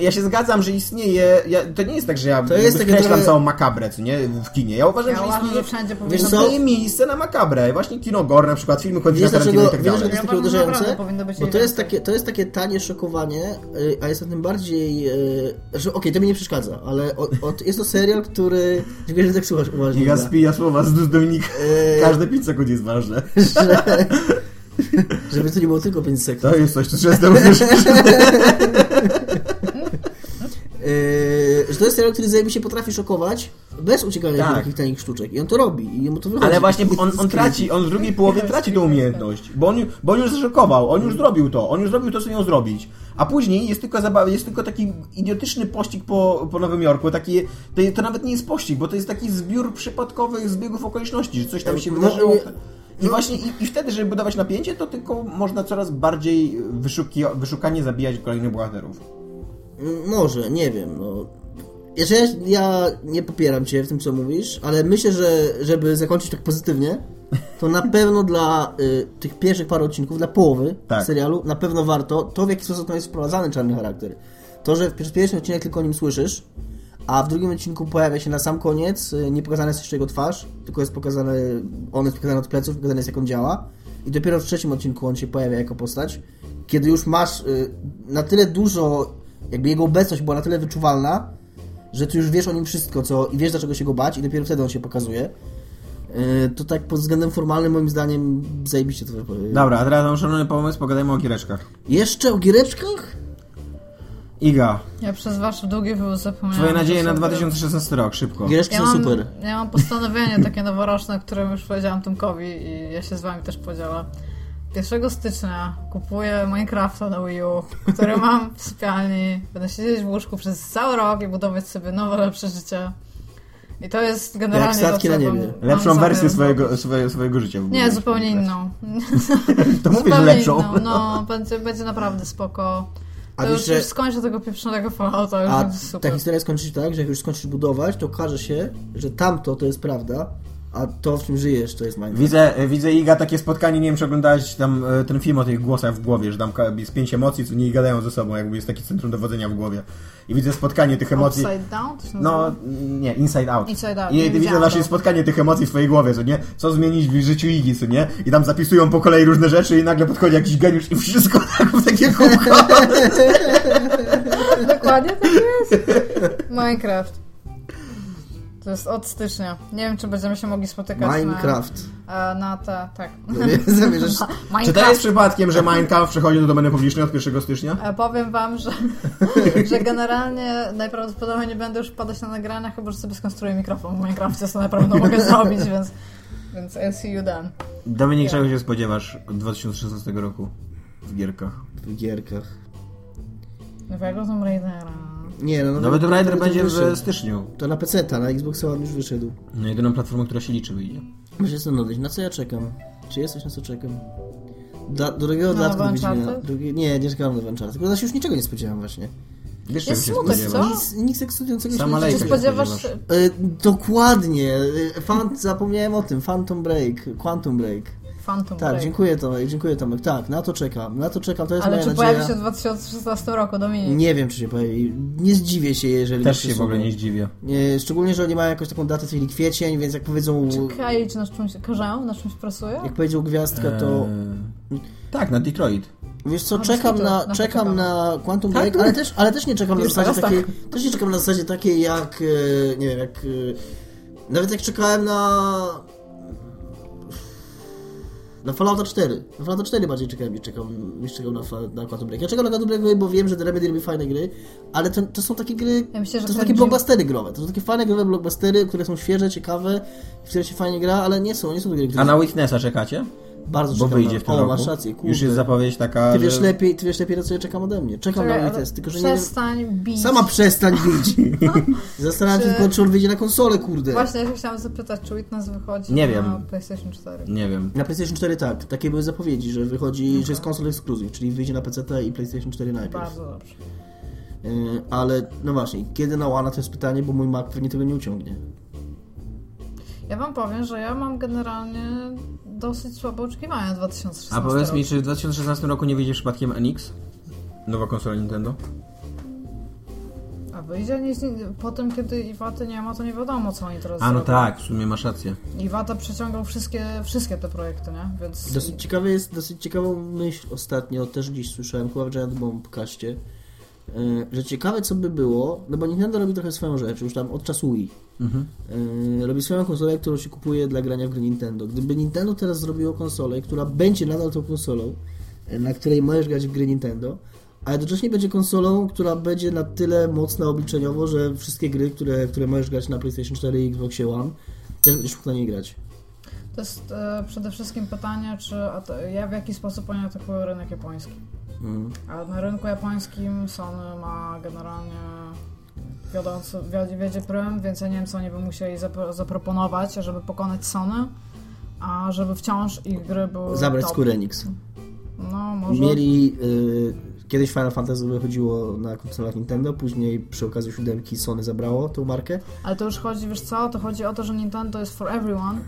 ja się zgadzam, że istnieje. Ja, to nie jest tak, że ja To jest takie trochę- całą makabrę, co nie? W kinie. Ja uważam, Ja że istnieje. wszędzie Wiesz powinno. Istnieje miejsce na makabrę. Właśnie kino gore, na przykład filmy Quentina Wiesz Tarantino i tak wiesz, dalej. dlaczego to jest Ja takie uderzające? Bo to jest, takie, to jest takie tanie szokowanie, y, a jest na tym bardziej... y, Że okej, to mi nie przeszkadza, ale o, o, jest to serial, który... Dziękuję, że tak słuchasz uważnie. Iga. spija słowa z Dominika. Eee. Każde 5 sekund jest ważne. że, żeby to nie było tylko 5 sekund. To jest coś, co często mówisz. Że to jest serial, który zajmie się potrafi szokować bez uciekania Tak. tak. takich tanich sztuczek. I on to robi. I mu to wychodzi. Ale właśnie on, on traci, on w drugiej połowie traci tę umiejętność, bo on, bo on już zaszokował, on już zrobił to, on już zrobił to, co miał zrobić. A później jest tylko zabawa, jest tylko taki idiotyczny pościg po, po Nowym Jorku, taki, to, to nawet nie jest pościg, bo to jest taki zbiór przypadkowych zbiegów okoliczności, że coś tam się No, wydarzyło. I właśnie i, i wtedy, żeby budować napięcie, to tylko można coraz bardziej wyszuki, wyszukanie zabijać kolejnych bohaterów. Może, nie wiem. No. Jeszcze ja, ja nie popieram cię w tym, co mówisz, ale myślę, że żeby zakończyć tak pozytywnie, to na pewno dla y, tych pierwszych paru odcinków, dla połowy Tak. serialu, na pewno warto to, w jaki sposób tam jest wprowadzany czarny charakter. To, że w pier- pierwszym odcinek tylko o nim słyszysz, a w drugim odcinku pojawia się na sam koniec, y, nie pokazana jest jeszcze jego twarz, tylko jest pokazane, on jest pokazany od pleców, pokazane jest jak on działa. I dopiero w trzecim odcinku on się pojawia jako postać, kiedy już masz y, na tyle dużo, jakby jego obecność była na tyle wyczuwalna, że ty już wiesz o nim wszystko, co i wiesz dlaczego się go bać i dopiero wtedy on się pokazuje. Y, To tak pod względem formalnym moim zdaniem zajebiście to wypowie- Dobra, a teraz mam szalony pomysł, pogadajmy o giereczkach. Jeszcze o giereczkach? Iga, Ja przez wasz długi wyłóz zapomniałam. twoje nadzieje na są- 2016 rok, szybko. Giereczki Ja są mam, super. ja mam postanowienie takie noworoczne, które już powiedziałam Tomkowi i ja się z wami też podzielę. 1 stycznia kupuję Minecrafta na Wii U, który mam w sypialni. Będę siedzieć w łóżku przez cały rok i budować sobie nowe, lepsze życie. I to jest generalnie Jak statki na niebie. mam Lepszą wersję swojego, swojego, swojego życia. w ogóle. Nie, zupełnie inną. To mówię, że Zupełnie lepszą. Inną. No, będzie, będzie naprawdę spoko. A To wiesz, już, że- już skończę tego pieprzonego Fallouta, już A będzie super. ta historia skończy się tak, że jak już skończysz budować, to okaże się, że tamto to jest prawda, a to, w czym żyjesz, to jest Minecraft. Widzę, widzę Iga takie spotkanie, nie wiem czy oglądałeś tam e, ten film o tych głosach w głowie, że tam jest pięć emocji, co nie gadają ze sobą, jakby jest takie centrum dowodzenia w głowie. I widzę spotkanie tych emocji. Upside down? No, nie, inside out. Inside out, I nie widzę właśnie spotkanie tych emocji w twojej głowie, co nie? Co zmienić w życiu Igi, co nie? I tam zapisują po kolei różne rzeczy i nagle podchodzi jakiś geniusz i wszystko tak w takie kółko. Dokładnie tak jest. Minecraft. To jest od stycznia. Nie wiem, czy będziemy się mogli spotykać Minecraft. na, e, na te, tak. Zamierzasz... Czy to Minecraft. jest przypadkiem, że Minecraft przechodzi do domeny publicznej od 1 stycznia? E, Powiem wam, że, że generalnie najprawdopodobniej nie będę już wpadać na nagrania, chyba że sobie skonstruuję mikrofon w Minecrafcie, co na pewno mogę zrobić, więc, więc I'll see you then. Dominik, czego się spodziewasz od 2016 roku w gierkach? W gierkach. Nowego Tomb Raidera. Nie, no... Nowy Tomb Raider będzie wyszedł. w styczniu. To na PC, na Xbox One już wyszedł. No jedyną platformą, która się liczy, wyjdzie. Muszę się zastanowić, na co ja czekam? Czy jest coś, na co czekam? Da, drugiego Na dodatku Wiedźmina. Uncharted? Drugi... Nie, nie czekam na Uncharted. Tylko znaczy już niczego nie spodziewam właśnie. Wiesz, Jest się smutek, co? Nic, nic ekscytującego Sama się nie się spodziewasz. E, dokładnie. E, Fan, zapomniałem o tym. Phantom Break. Quantum Break. Phantom Tak, Break. dziękuję Tomek, dziękuję Tomek. Tak, na to czekam, na to czekam, to jest Ale moja czy nadzieja. pojawi się w 2016 roku, Dominik? Nie wiem, czy się pojawi. Nie zdziwię się, jeżeli Też się w ogóle nie zdziwię. Nie, Szczególnie, że oni mają jakąś taką datę, czyli kwiecień, więc jak powiedzą, Czy Cage na czymś, Karzeł na czymś pracuje? jak powiedział Gwiazdka, to Eee, Tak, na Detroit. wiesz co, czekam na, czekam na Quantum Tak? Break, ale też, ale też nie czekam na zasadzie takiej, też nie czekam na zasadzie takiej jak, e, nie wiem, jak, e, nawet jak czekałem na na Fallouta 4. Na Fallouta 4 bardziej czekałem niż czekam, niż czekam na, na Quantum Break. Ja czekam na Quantum Break, bo wiem, że The Remedy robi fajne gry, ale to, to są takie gry, Ja myślę, że to są takie Jim- blockbustery growe. To są takie fajne growe blockbustery, które są świeże, ciekawe, w które się fajnie gra, ale nie są, nie są to gry, które A na Witnessa czekacie? Bardzo Bo czekam wyjdzie na... w tym O, roku. masz rację, kurde. Już jest zapowiedź taka, Ty wiesz że... lepiej, ty wiesz lepiej na co ja czekam ode mnie. Czekam Czekaj, na mój ale test, tylko że nie wiem... Przestań bić. Sama przestań bić. Zastanawiam się Czy- tylko, czy on wyjdzie na konsolę, kurde. Właśnie, ja się chciałam zapytać, czy Witness wychodzi Nie na wiem. PlayStation 4? Nie wiem. Na PlayStation 4 tak. Takie były zapowiedzi, że wychodzi, że jest konsol ekskluzyw, czyli wyjdzie na PC i PlayStation 4 najpierw. Bardzo dobrze. Yy, ale no właśnie, kiedy na One to jest pytanie, bo mój Mac pewnie tego nie uciągnie. Ja wam powiem, że ja mam generalnie dosyć słabe oczekiwania w 2016 A powiedz mi, czy w 2016 roku nie wyjdzie przypadkiem NX? Nowa konsola Nintendo? A wyjdzie nic, nie- po tym, kiedy Iwaty nie ma, to nie wiadomo, co oni teraz A no zrobią. tak, w sumie masz rację. Iwata przeciągał wszystkie, wszystkie te projekty, nie? Więc... Dosyć ciekawe jest, dosyć ciekawą myśl ostatnio, też gdzieś słyszałem, chyba w Giant Bomb podcaście, yy, że ciekawe co by było, no bo Nintendo robi trochę swoją rzecz, już tam od czasu Wii. Mhm. Yy, robi swoją konsolę, którą się kupuje dla grania w gry Nintendo. Gdyby Nintendo teraz zrobiło konsolę, która będzie nadal tą konsolą, yy, na której możesz grać w gry Nintendo, a jednocześnie będzie konsolą, która będzie na tyle mocna obliczeniowo, że wszystkie gry, które, które możesz grać na PlayStation 4 i Xboxie One, też będziesz mógł na niej grać. To jest e, przede wszystkim pytanie, czy a to, ja w jaki sposób oni atakują rynek japoński. Mm. A na rynku japońskim Sony ma generalnie wiodący, wiedzie, prym, więc ja nie wiem, co oni by musieli zapro, zaproponować, żeby pokonać Sony, a żeby wciąż ich gry były Zabrać top. Square Enix. No, może... Mieli. y, kiedyś Final Fantasy wychodziło na konsolach Nintendo, później przy okazji siódemki Sony zabrało tą markę. Ale to już chodzi, wiesz co, to chodzi o to, że Nintendo jest for everyone,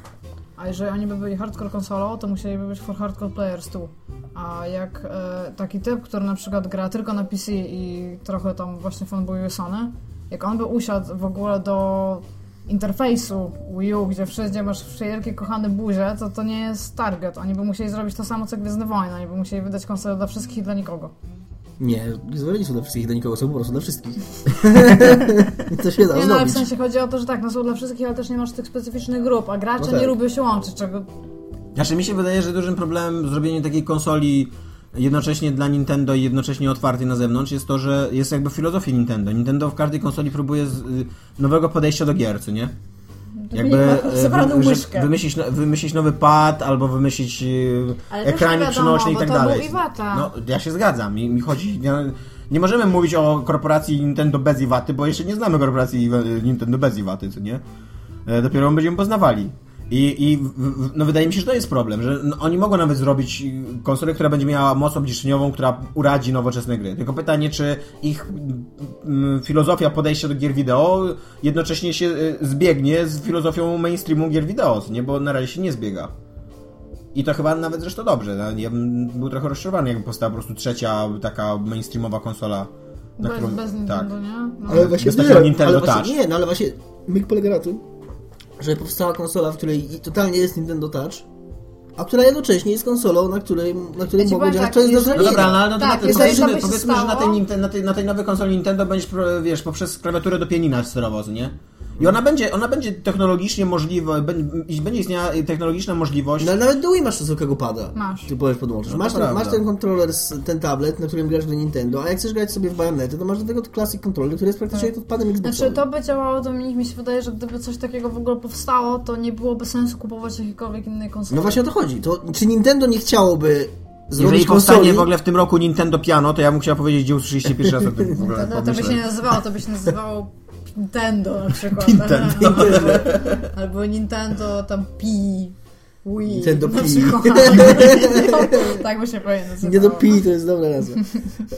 a jeżeli oni by byli hardcore konsolą, to musieliby być for hardcore players tu. A jak e, taki typ, który na przykład gra tylko na PC i trochę tam właśnie fanboyuje Sony, jak on by usiadł w ogóle do interfejsu Wii U, gdzie wszędzie masz wszelkie kochane buzie, to to nie jest target. Oni by musieli zrobić to samo, co Gwiezdne Wojny. Oni by musieli wydać konsolę dla wszystkich i dla nikogo. Nie, zwoleni są dla wszystkich, dla nikogo, są po prostu dla wszystkich. to się da Nie no, ale w sensie chodzi o to, że tak, no są dla wszystkich, ale też nie masz tych specyficznych grup, a gracze No tak. nie lubią się łączyć, czego Znaczy mi się wydaje, że dużym problemem zrobienia takiej konsoli jednocześnie dla Nintendo i jednocześnie otwartej na zewnątrz jest to, że jest jakby filozofia Nintendo. Nintendo w każdej konsoli próbuje z, y, nowego podejścia do gier, co nie? Jakby e, łyżkę. wymyślić, no- wymyślić nowy pad albo wymyślić e, Ale ekranik przenośny i tak to dalej. No, ja się zgadzam. Mi, mi chodzi. Nie, nie możemy mówić o korporacji Nintendo bez Iwaty, bo jeszcze nie znamy korporacji Nintendo bez Iwaty, co nie? E, Dopiero ją będziemy poznawali. I, i no wydaje mi się, że to jest problem, że no, oni mogą nawet zrobić y, konsolę, która będzie miała moc obliczeniową, która uradzi nowoczesne gry. Tylko pytanie, czy ich filozofia podejścia do gier wideo jednocześnie się y, zbiegnie z filozofią mainstreamu gier wideo, nie? Bo na razie się nie zbiega. I to chyba nawet zresztą dobrze. No, Ja bym był trochę rozczarowany, jakby powstała po prostu trzecia taka mainstreamowa konsola. Na bez, którą, bez tak. Nintendo, nie? No. Ale właśnie, Bez takiego Nintendo ale właśnie, Touch. Nie, no ale właśnie myk polega na tym, że powstała konsola, w której totalnie jest Nintendo Touch, a która jednocześnie jest konsolą, na której, na której Ja mogą działać. tak, to jest do No dobra, no ale no to Tak, na powiedzmy, powiedzmy że na tej, na, tej, na tej nowej konsoli Nintendo będziesz, wiesz, poprzez klawiaturę do pianina sterował, nie? I ona będzie, ona będzie technologicznie możliwa, będzie, będzie istniała technologiczna możliwość. No ale nawet do Wii masz zwykłego pada. Masz. Ty powiesz podłączysz. No masz, ten, masz ten kontroler, ten tablet, na którym grasz do Nintendo, a jak chcesz grać sobie w bajonety, to masz do tego Classic Controller, który jest praktycznie jak padem Xboxowym. Znaczy, to by działało, to mi, się wydaje, że gdyby coś takiego w ogóle powstało, to nie byłoby sensu kupować jakiejkolwiek innej konsoli. No właśnie o to chodzi. To, czy Nintendo nie chciałoby Jeżeli zrobić powstanie konsoli... w ogóle w tym roku Nintendo Piano, to ja bym chciał powiedzieć, gdzie usłyszeliście pierwszy raz o tym w ogóle To, to by się nie nazywało, to by się nazywało Nintendo na przykład. Nintendo. Albo Nintendo tam Pi. Wii. Nintendo Pi. tak by się powinien nazywało. Nie do Pi, to jest dobra nazwa.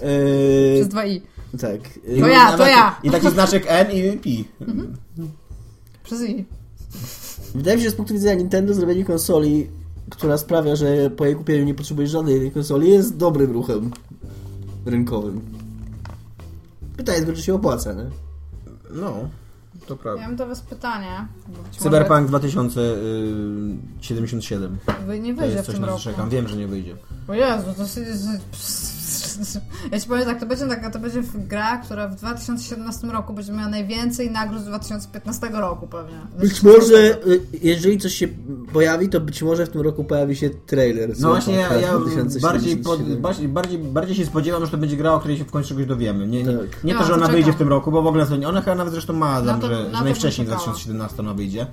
Eee, Przez dwa i. tak. To ja, to ja. I taki znaczek N i P. Przez i. Wydaje mi się, że z punktu widzenia Nintendo zrobienie konsoli która sprawia, że po jej kupieniu nie potrzebujesz żadnej innej konsoli, jest dobrym ruchem rynkowym. Pytanie tylko, czy się opłaca, nie? No, to Ja prawda. mam do was pytanie. Cyberpunk 2077. może Wy nie To wyjdzie jest w coś, tym na co roku. czekam. Wiem, że nie wyjdzie. O Jezu, to jest... Ja ci powiem tak, to będzie, tak, to będzie gra, która w 2017 roku będzie miała najwięcej nagród z 2015 roku pewnie. Być może, y, jeżeli coś się pojawi, to być może w tym roku pojawi się trailer. No właśnie, ja, ja bardziej, 2077. pod, bardziej, bardziej, bardziej się spodziewam, że to będzie gra, o której się w końcu czegoś dowiemy. Nie, nie, Tak. nie No, to, że to ona wyjdzie w tym roku, bo w ogóle ona chyba nawet zresztą ma tam, to- że, na że to najwcześniej w bym czekała. 2017 ona wyjdzie.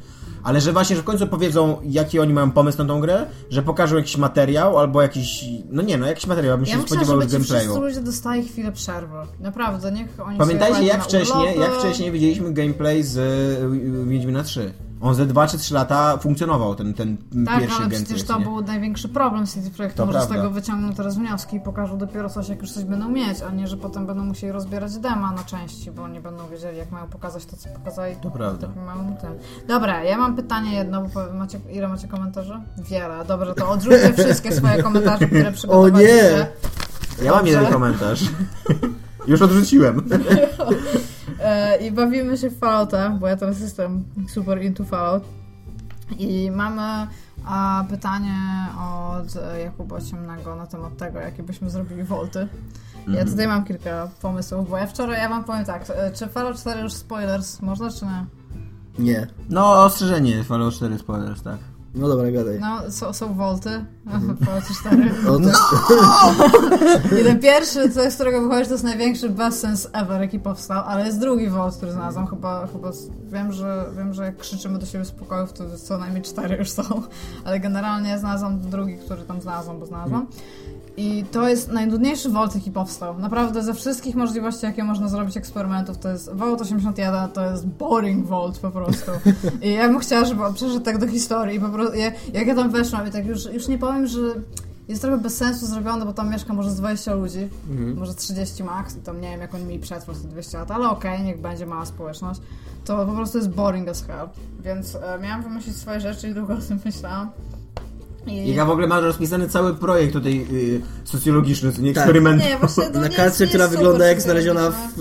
Ale że właśnie, że w końcu powiedzą, jaki oni mają pomysł na tą grę, że pokażą jakiś materiał albo jakiś, no nie no, jakiś materiał, bym się Ja spodziewał już gameplayu. ludzie dostali chwilę przerwy. Naprawdę, niech oni Pamiętajcie, jak wcześniej, urlopy. jak wcześniej widzieliśmy gameplay z y, Wiedźmina 3. On ze 2 czy 3 lata funkcjonował, ten, ten Tak, pierwszy ale przecież to nie? był największy problem CD Projektu. To Może z prawda. tego wyciągną teraz wnioski i pokażą dopiero coś, jak już coś będą mieć, a nie, że potem będą musieli rozbierać dema na części, bo nie będą wiedzieli, jak mają pokazać to, co pokazali. To prawda. Tak mają tym. Dobra, ja mam pytanie jedno, bo powiem, macie, ile macie komentarzy? Wiele. Dobrze, to odrzućcie wszystkie swoje komentarze, które przygotowaliście. Ja mam jeden komentarz. Już odrzuciłem. E, I bawimy się w Fallouta, bo ja teraz jestem super into Fallout. I mamy a, pytanie od Jakuba Ciemnego na temat tego, jakie byśmy zrobili wolty. Ja tutaj mam kilka pomysłów, bo ja wczoraj, ja wam powiem tak, e, czy Fallout 4 już spoilers można, czy nie? Nie. No, ostrzeżenie Fallout 4 spoilers, tak. No dobra, gadaj. No, są, są wolty, 4. No, to, I ten pierwszy, z którego wychodzi, to jest największy bezsens ever, jaki powstał, ale jest drugi Vault, który znalazłam. Chyba, chyba wiem, że, wiem, że jak krzyczymy do siebie z pokojów, to co najmniej cztery już są, ale generalnie znalazłam drugi, który tam znalazłam, bo znalazłam. I to jest najnudniejszy Vault, jaki powstał. Naprawdę ze wszystkich możliwości, jakie można zrobić eksperymentów, to jest Vault 81, to jest boring Vault po prostu. I ja bym chciała, żeby on przeszedł tak do historii po prostu, ja, jak ja tam weszłam i tak już, już nie powiem, że jest trochę bez sensu zrobione, bo tam mieszka może z 20 ludzi, może 30 max i tam nie wiem, jak oni mieli przetrwać te 200 lat, ale okej, niech będzie mała społeczność. To po prostu jest boring as hell. Więc e, miałam wymyślić swoje rzeczy i długo o tym myślałam. I... Ja w ogóle mam rozpisany cały projekt tutaj y, socjologiczny, nie Tak. eksperyment. Nie, właśnie to na jest, która wygląda jak znaleziona w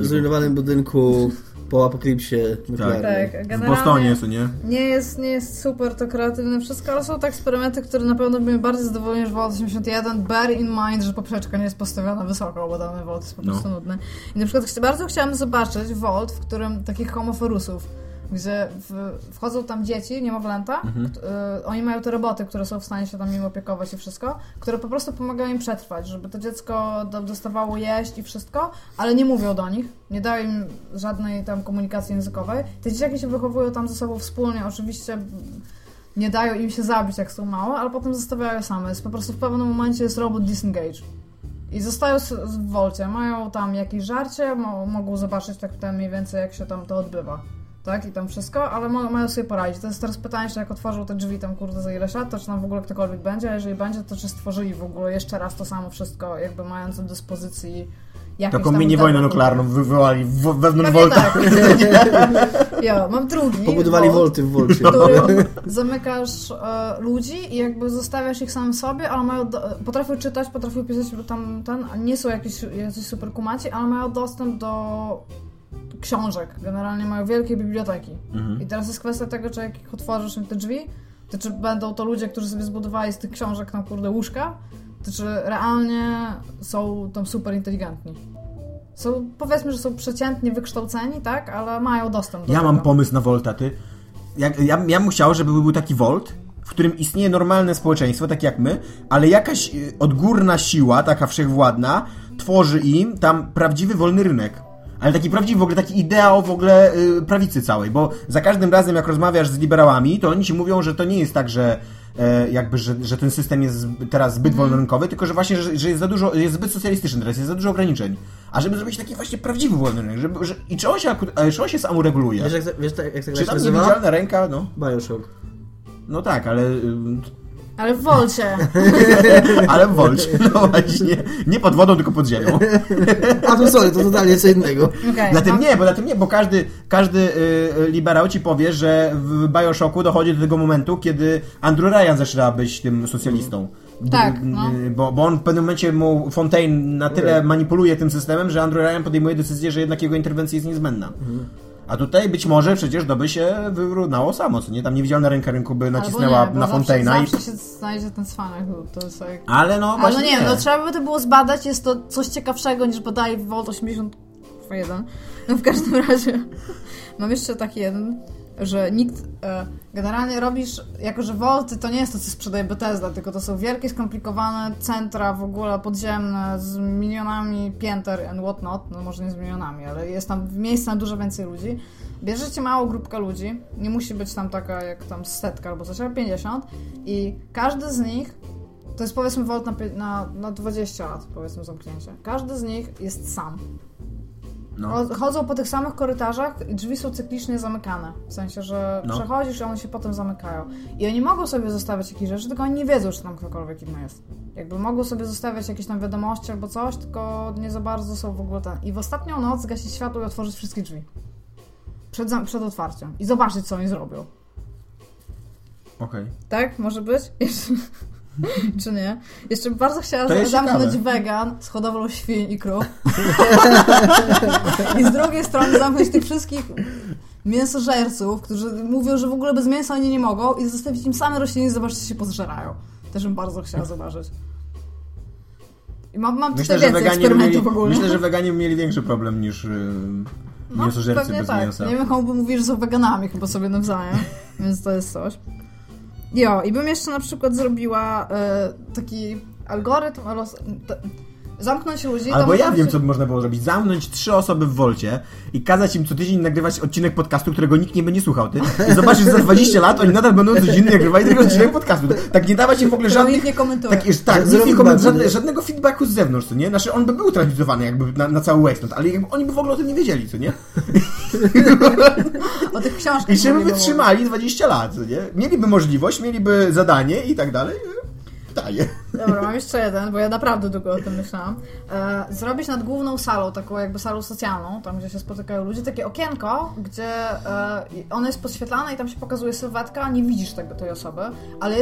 e, zrujnowanym budynku po apokalipsie nuklearnej. Tak, W generalnie Bostonie, co nie? nie jest, nie jest super to kreatywne wszystko, ale są to eksperymenty, które na pewno by mnie bardziej zadowoliły niż Vault 81. Bear in mind, że poprzeczka nie jest postawiona wysoko, bo dany Vault jest po No. prostu nudny. I na przykład bardzo chciałam zobaczyć Vault, w którym takich homoforusów, gdzie w, wchodzą tam dzieci, niemowlęta, kt- y, oni mają te roboty, które są w stanie się tam im opiekować i wszystko, które po prostu pomagają im przetrwać, żeby to dziecko do, dostawało jeść i wszystko, ale nie mówią do nich, nie dają im żadnej tam komunikacji językowej. Te dzieciaki się wychowują tam ze sobą wspólnie, oczywiście nie dają im się zabić, jak są małe, ale potem zostawiają same. Jest po prostu w pewnym momencie jest robot disengage. I zostają w wolcie, mają tam jakieś żarcie, mo mogą zobaczyć tak mniej więcej, jak się tam to odbywa. Tak? I tam wszystko, ale mo- mają sobie poradzić. To jest teraz pytanie, czy jak otworzą te drzwi tam kurde za ileś lat, to czy tam w ogóle ktokolwiek będzie, a jeżeli będzie, to czy stworzyli w ogóle jeszcze raz to samo wszystko, jakby mając do dyspozycji jakieś Taką mini wojnę nuklearną wywołali w- wewnątrz Volta. tak. ja, mam drugi. Pobudowali wolty w wolcie. którym zamykasz e, ludzi i jakby zostawiasz ich samym sobie, ale mają do, potrafią czytać, potrafią pisać tam ten, nie są jakieś, jacyś super kumaci, ale mają dostęp do książek. Generalnie mają wielkie biblioteki. I teraz jest kwestia tego, czy jak ich otworzysz im te drzwi, to czy będą to ludzie, którzy sobie zbudowali z tych książek tam kurde łóżka, to czy realnie są tam super inteligentni. Są, powiedzmy, że są przeciętnie wykształceni, tak, ale mają dostęp do Ja tego. mam pomysł na Volta, ty. Jak, ja, ja bym chciał, żeby był taki Volt, w którym istnieje normalne społeczeństwo, tak jak my, ale jakaś y, odgórna siła, taka wszechwładna, tworzy im tam prawdziwy wolny rynek. Ale taki prawdziwy, w ogóle taki ideał w ogóle y, prawicy całej, bo za każdym razem jak rozmawiasz z liberałami, to oni ci mówią, że to nie jest tak, że e, jakby, że, że ten system jest teraz zbyt wolnorynkowy, tylko że właśnie, że, że jest za dużo, jest zbyt socjalistyczny teraz, jest za dużo ograniczeń. A żeby zrobić taki właśnie prawdziwy wolny rynek, żeby, że, i czy on się, czy on się sam ureguluje? Wiesz, jak, wiesz tak- jak ta gra Czy tam niewidzialna ręka, no? Bioshock. No tak, ale... Ale w Wolcie. Ale w Wolcie, no właśnie. Nie pod wodą, tylko pod ziemią. A to sorry, to totalnie co innego. Okay. Na tym nie, bo na tym nie, bo każdy, każdy y, liberał ci powie, że w Bioshocku dochodzi do tego momentu, kiedy Andrew Ryan zaczyna być tym socjalistą. Tak, Y, no. Bo, bo on w pewnym momencie mu Fontaine na tyle manipuluje tym systemem, że Andrew Ryan podejmuje decyzję, że jednak jego interwencja jest niezbędna. A tutaj być może przecież to by się wyrównało samo, co nie? Tam niewidzialna ręka rynku by nacisnęła nie, bo na Fontaina zawsze, i... zawsze się znajdzie ten cwanek. To jest jak... Ale no Ale właśnie no nie wiem, no trzeba by to było zbadać, jest to coś ciekawszego niż bodaj Volt 81. No w każdym razie mam jeszcze taki jeden, że nikt, e, generalnie robisz, jako że Volty to nie jest to, co sprzedaje Bethesda, tylko to są wielkie, skomplikowane centra w ogóle podziemne z milionami pięter and whatnot, no może nie z milionami, ale jest tam miejsce na dużo więcej ludzi. Bierzecie małą grupkę ludzi, nie musi być tam taka jak tam setka albo coś, ale 50 i każdy z nich to jest powiedzmy Volt na, na, na 20 lat, powiedzmy zamknięcie. Każdy z nich jest sam. No. Cho- Chodzą po tych samych korytarzach i drzwi są cyklicznie zamykane. W sensie, że No. przechodzisz i one się potem zamykają. I oni mogą sobie zostawiać jakieś rzeczy, tylko oni nie wiedzą, czy tam ktokolwiek inny jest. Jakby mogą sobie zostawiać jakieś tam wiadomości albo coś, tylko nie za bardzo są w ogóle ten. I w ostatnią noc zgasić światło i otworzyć wszystkie drzwi. Przed, przed otwarciem. I zobaczyć, co oni zrobią. Okej. Tak? Może być? Czy nie? Jeszcze bym bardzo chciała To jest zamknąć ciekawe. wegan z hodowlą świń i krów. I z drugiej strony zamknąć tych wszystkich mięsożerców, którzy mówią, że w ogóle bez mięsa oni nie mogą i zostawić im same rośliny i zobaczyć, czy się pozżerają. Też bym bardzo chciała zobaczyć. I mam, mam Myślę, tutaj więcej eksperymentów mieli, w ogóle. myślę, że weganie mieli większy problem niż yy, No, mięsożercy pewnie bez tak. mięsa. Nie wiem, komu by mówili, że są weganami chyba sobie nawzajem, więc to jest coś. Jo, i bym jeszcze na przykład zrobiła e, taki algorytm, zamknąć ludzi. Albo ja wiem, co by można było zrobić. Zamknąć trzy osoby w Wolcie i kazać im co tydzień nagrywać odcinek podcastu, którego nikt nie będzie słuchał. Ty? I zobaczysz, że za 20 lat oni nadal będą codziennie nagrywali tego odcinek podcastu. Tak nie dawać im w ogóle żadnych... nikt nie komentuje. Tak, jest, tak, nie koment- żadne, żadnego feedbacku z zewnątrz, co nie? Znaczy on by był transmitowany jakby na, na cały Westland, ale jakby oni by w ogóle o tym nie wiedzieli, co nie? O tych książkach. I się by wytrzymali 20 lat, co nie? Mieliby możliwość, mieliby zadanie i tak dalej. Dobra, mam jeszcze jeden, bo ja naprawdę długo o tym myślałam. E, zrobić nad główną salą, taką jakby salą socjalną, tam gdzie się spotykają ludzie, takie okienko, gdzie e, ono jest podświetlane i tam się pokazuje sylwetka, nie widzisz tego, tej osoby, ale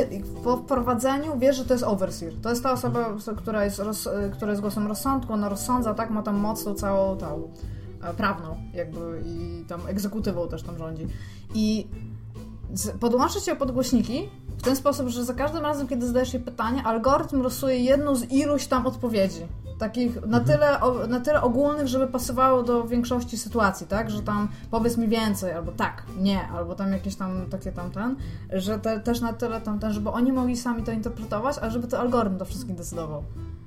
po wprowadzeniu wiesz, że to jest overseer. To jest ta osoba, która jest, roz, e, która jest głosem rozsądku, ona rozsądza, tak, ma tam moc tą całą tą prawną jakby i tam egzekutywą też tam rządzi. I z- podłączyć ją pod głośniki w ten sposób, że za każdym razem, kiedy zadajesz jej pytanie, algorytm losuje jedną z iluś tam odpowiedzi. Takich na tyle, o, na tyle ogólnych, żeby pasowało do większości sytuacji, tak? Że tam powiedz mi więcej, albo tak, nie, albo tam jakieś tam takie tamten, że te, też na tyle tamten, żeby oni mogli sami to interpretować, ale żeby to algorytm to wszystkim decydował.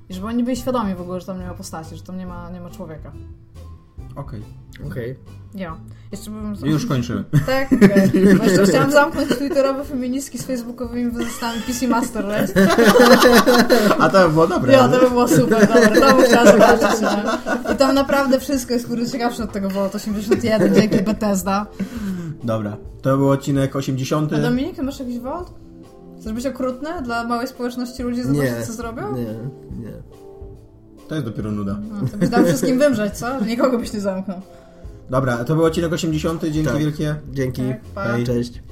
I żeby oni byli świadomi w ogóle, że tam nie ma postaci, że tam nie ma, nie ma człowieka. Okej. Okej. Ja. Jeszcze bym... Już kończymy. Tak. Bo jeszcze chciałam zamknąć twitterowe feministki z facebookowymi wyzwami PC Master Race. A to by było dobre. Ja, to by było super, dobra, to bym chciała zobaczyć. Nie? I tam naprawdę wszystko jest kurde ciekawsze od tego Volt 81, dzięki Bethesda. Dobra. To był odcinek 80. A Dominik, ty masz jakiś Volt? Chcesz być okrutny dla małej społeczności ludzi, zobaczyć Nie. co zrobią? Nie, nie. To jest dopiero nuda. No, to byś dał wszystkim wymrzeć, co? Nikogo byś nie zamknął. Dobra, to był odcinek 80. Dzięki Tak. wielkie. Dzięki. Tak, pa. Cześć.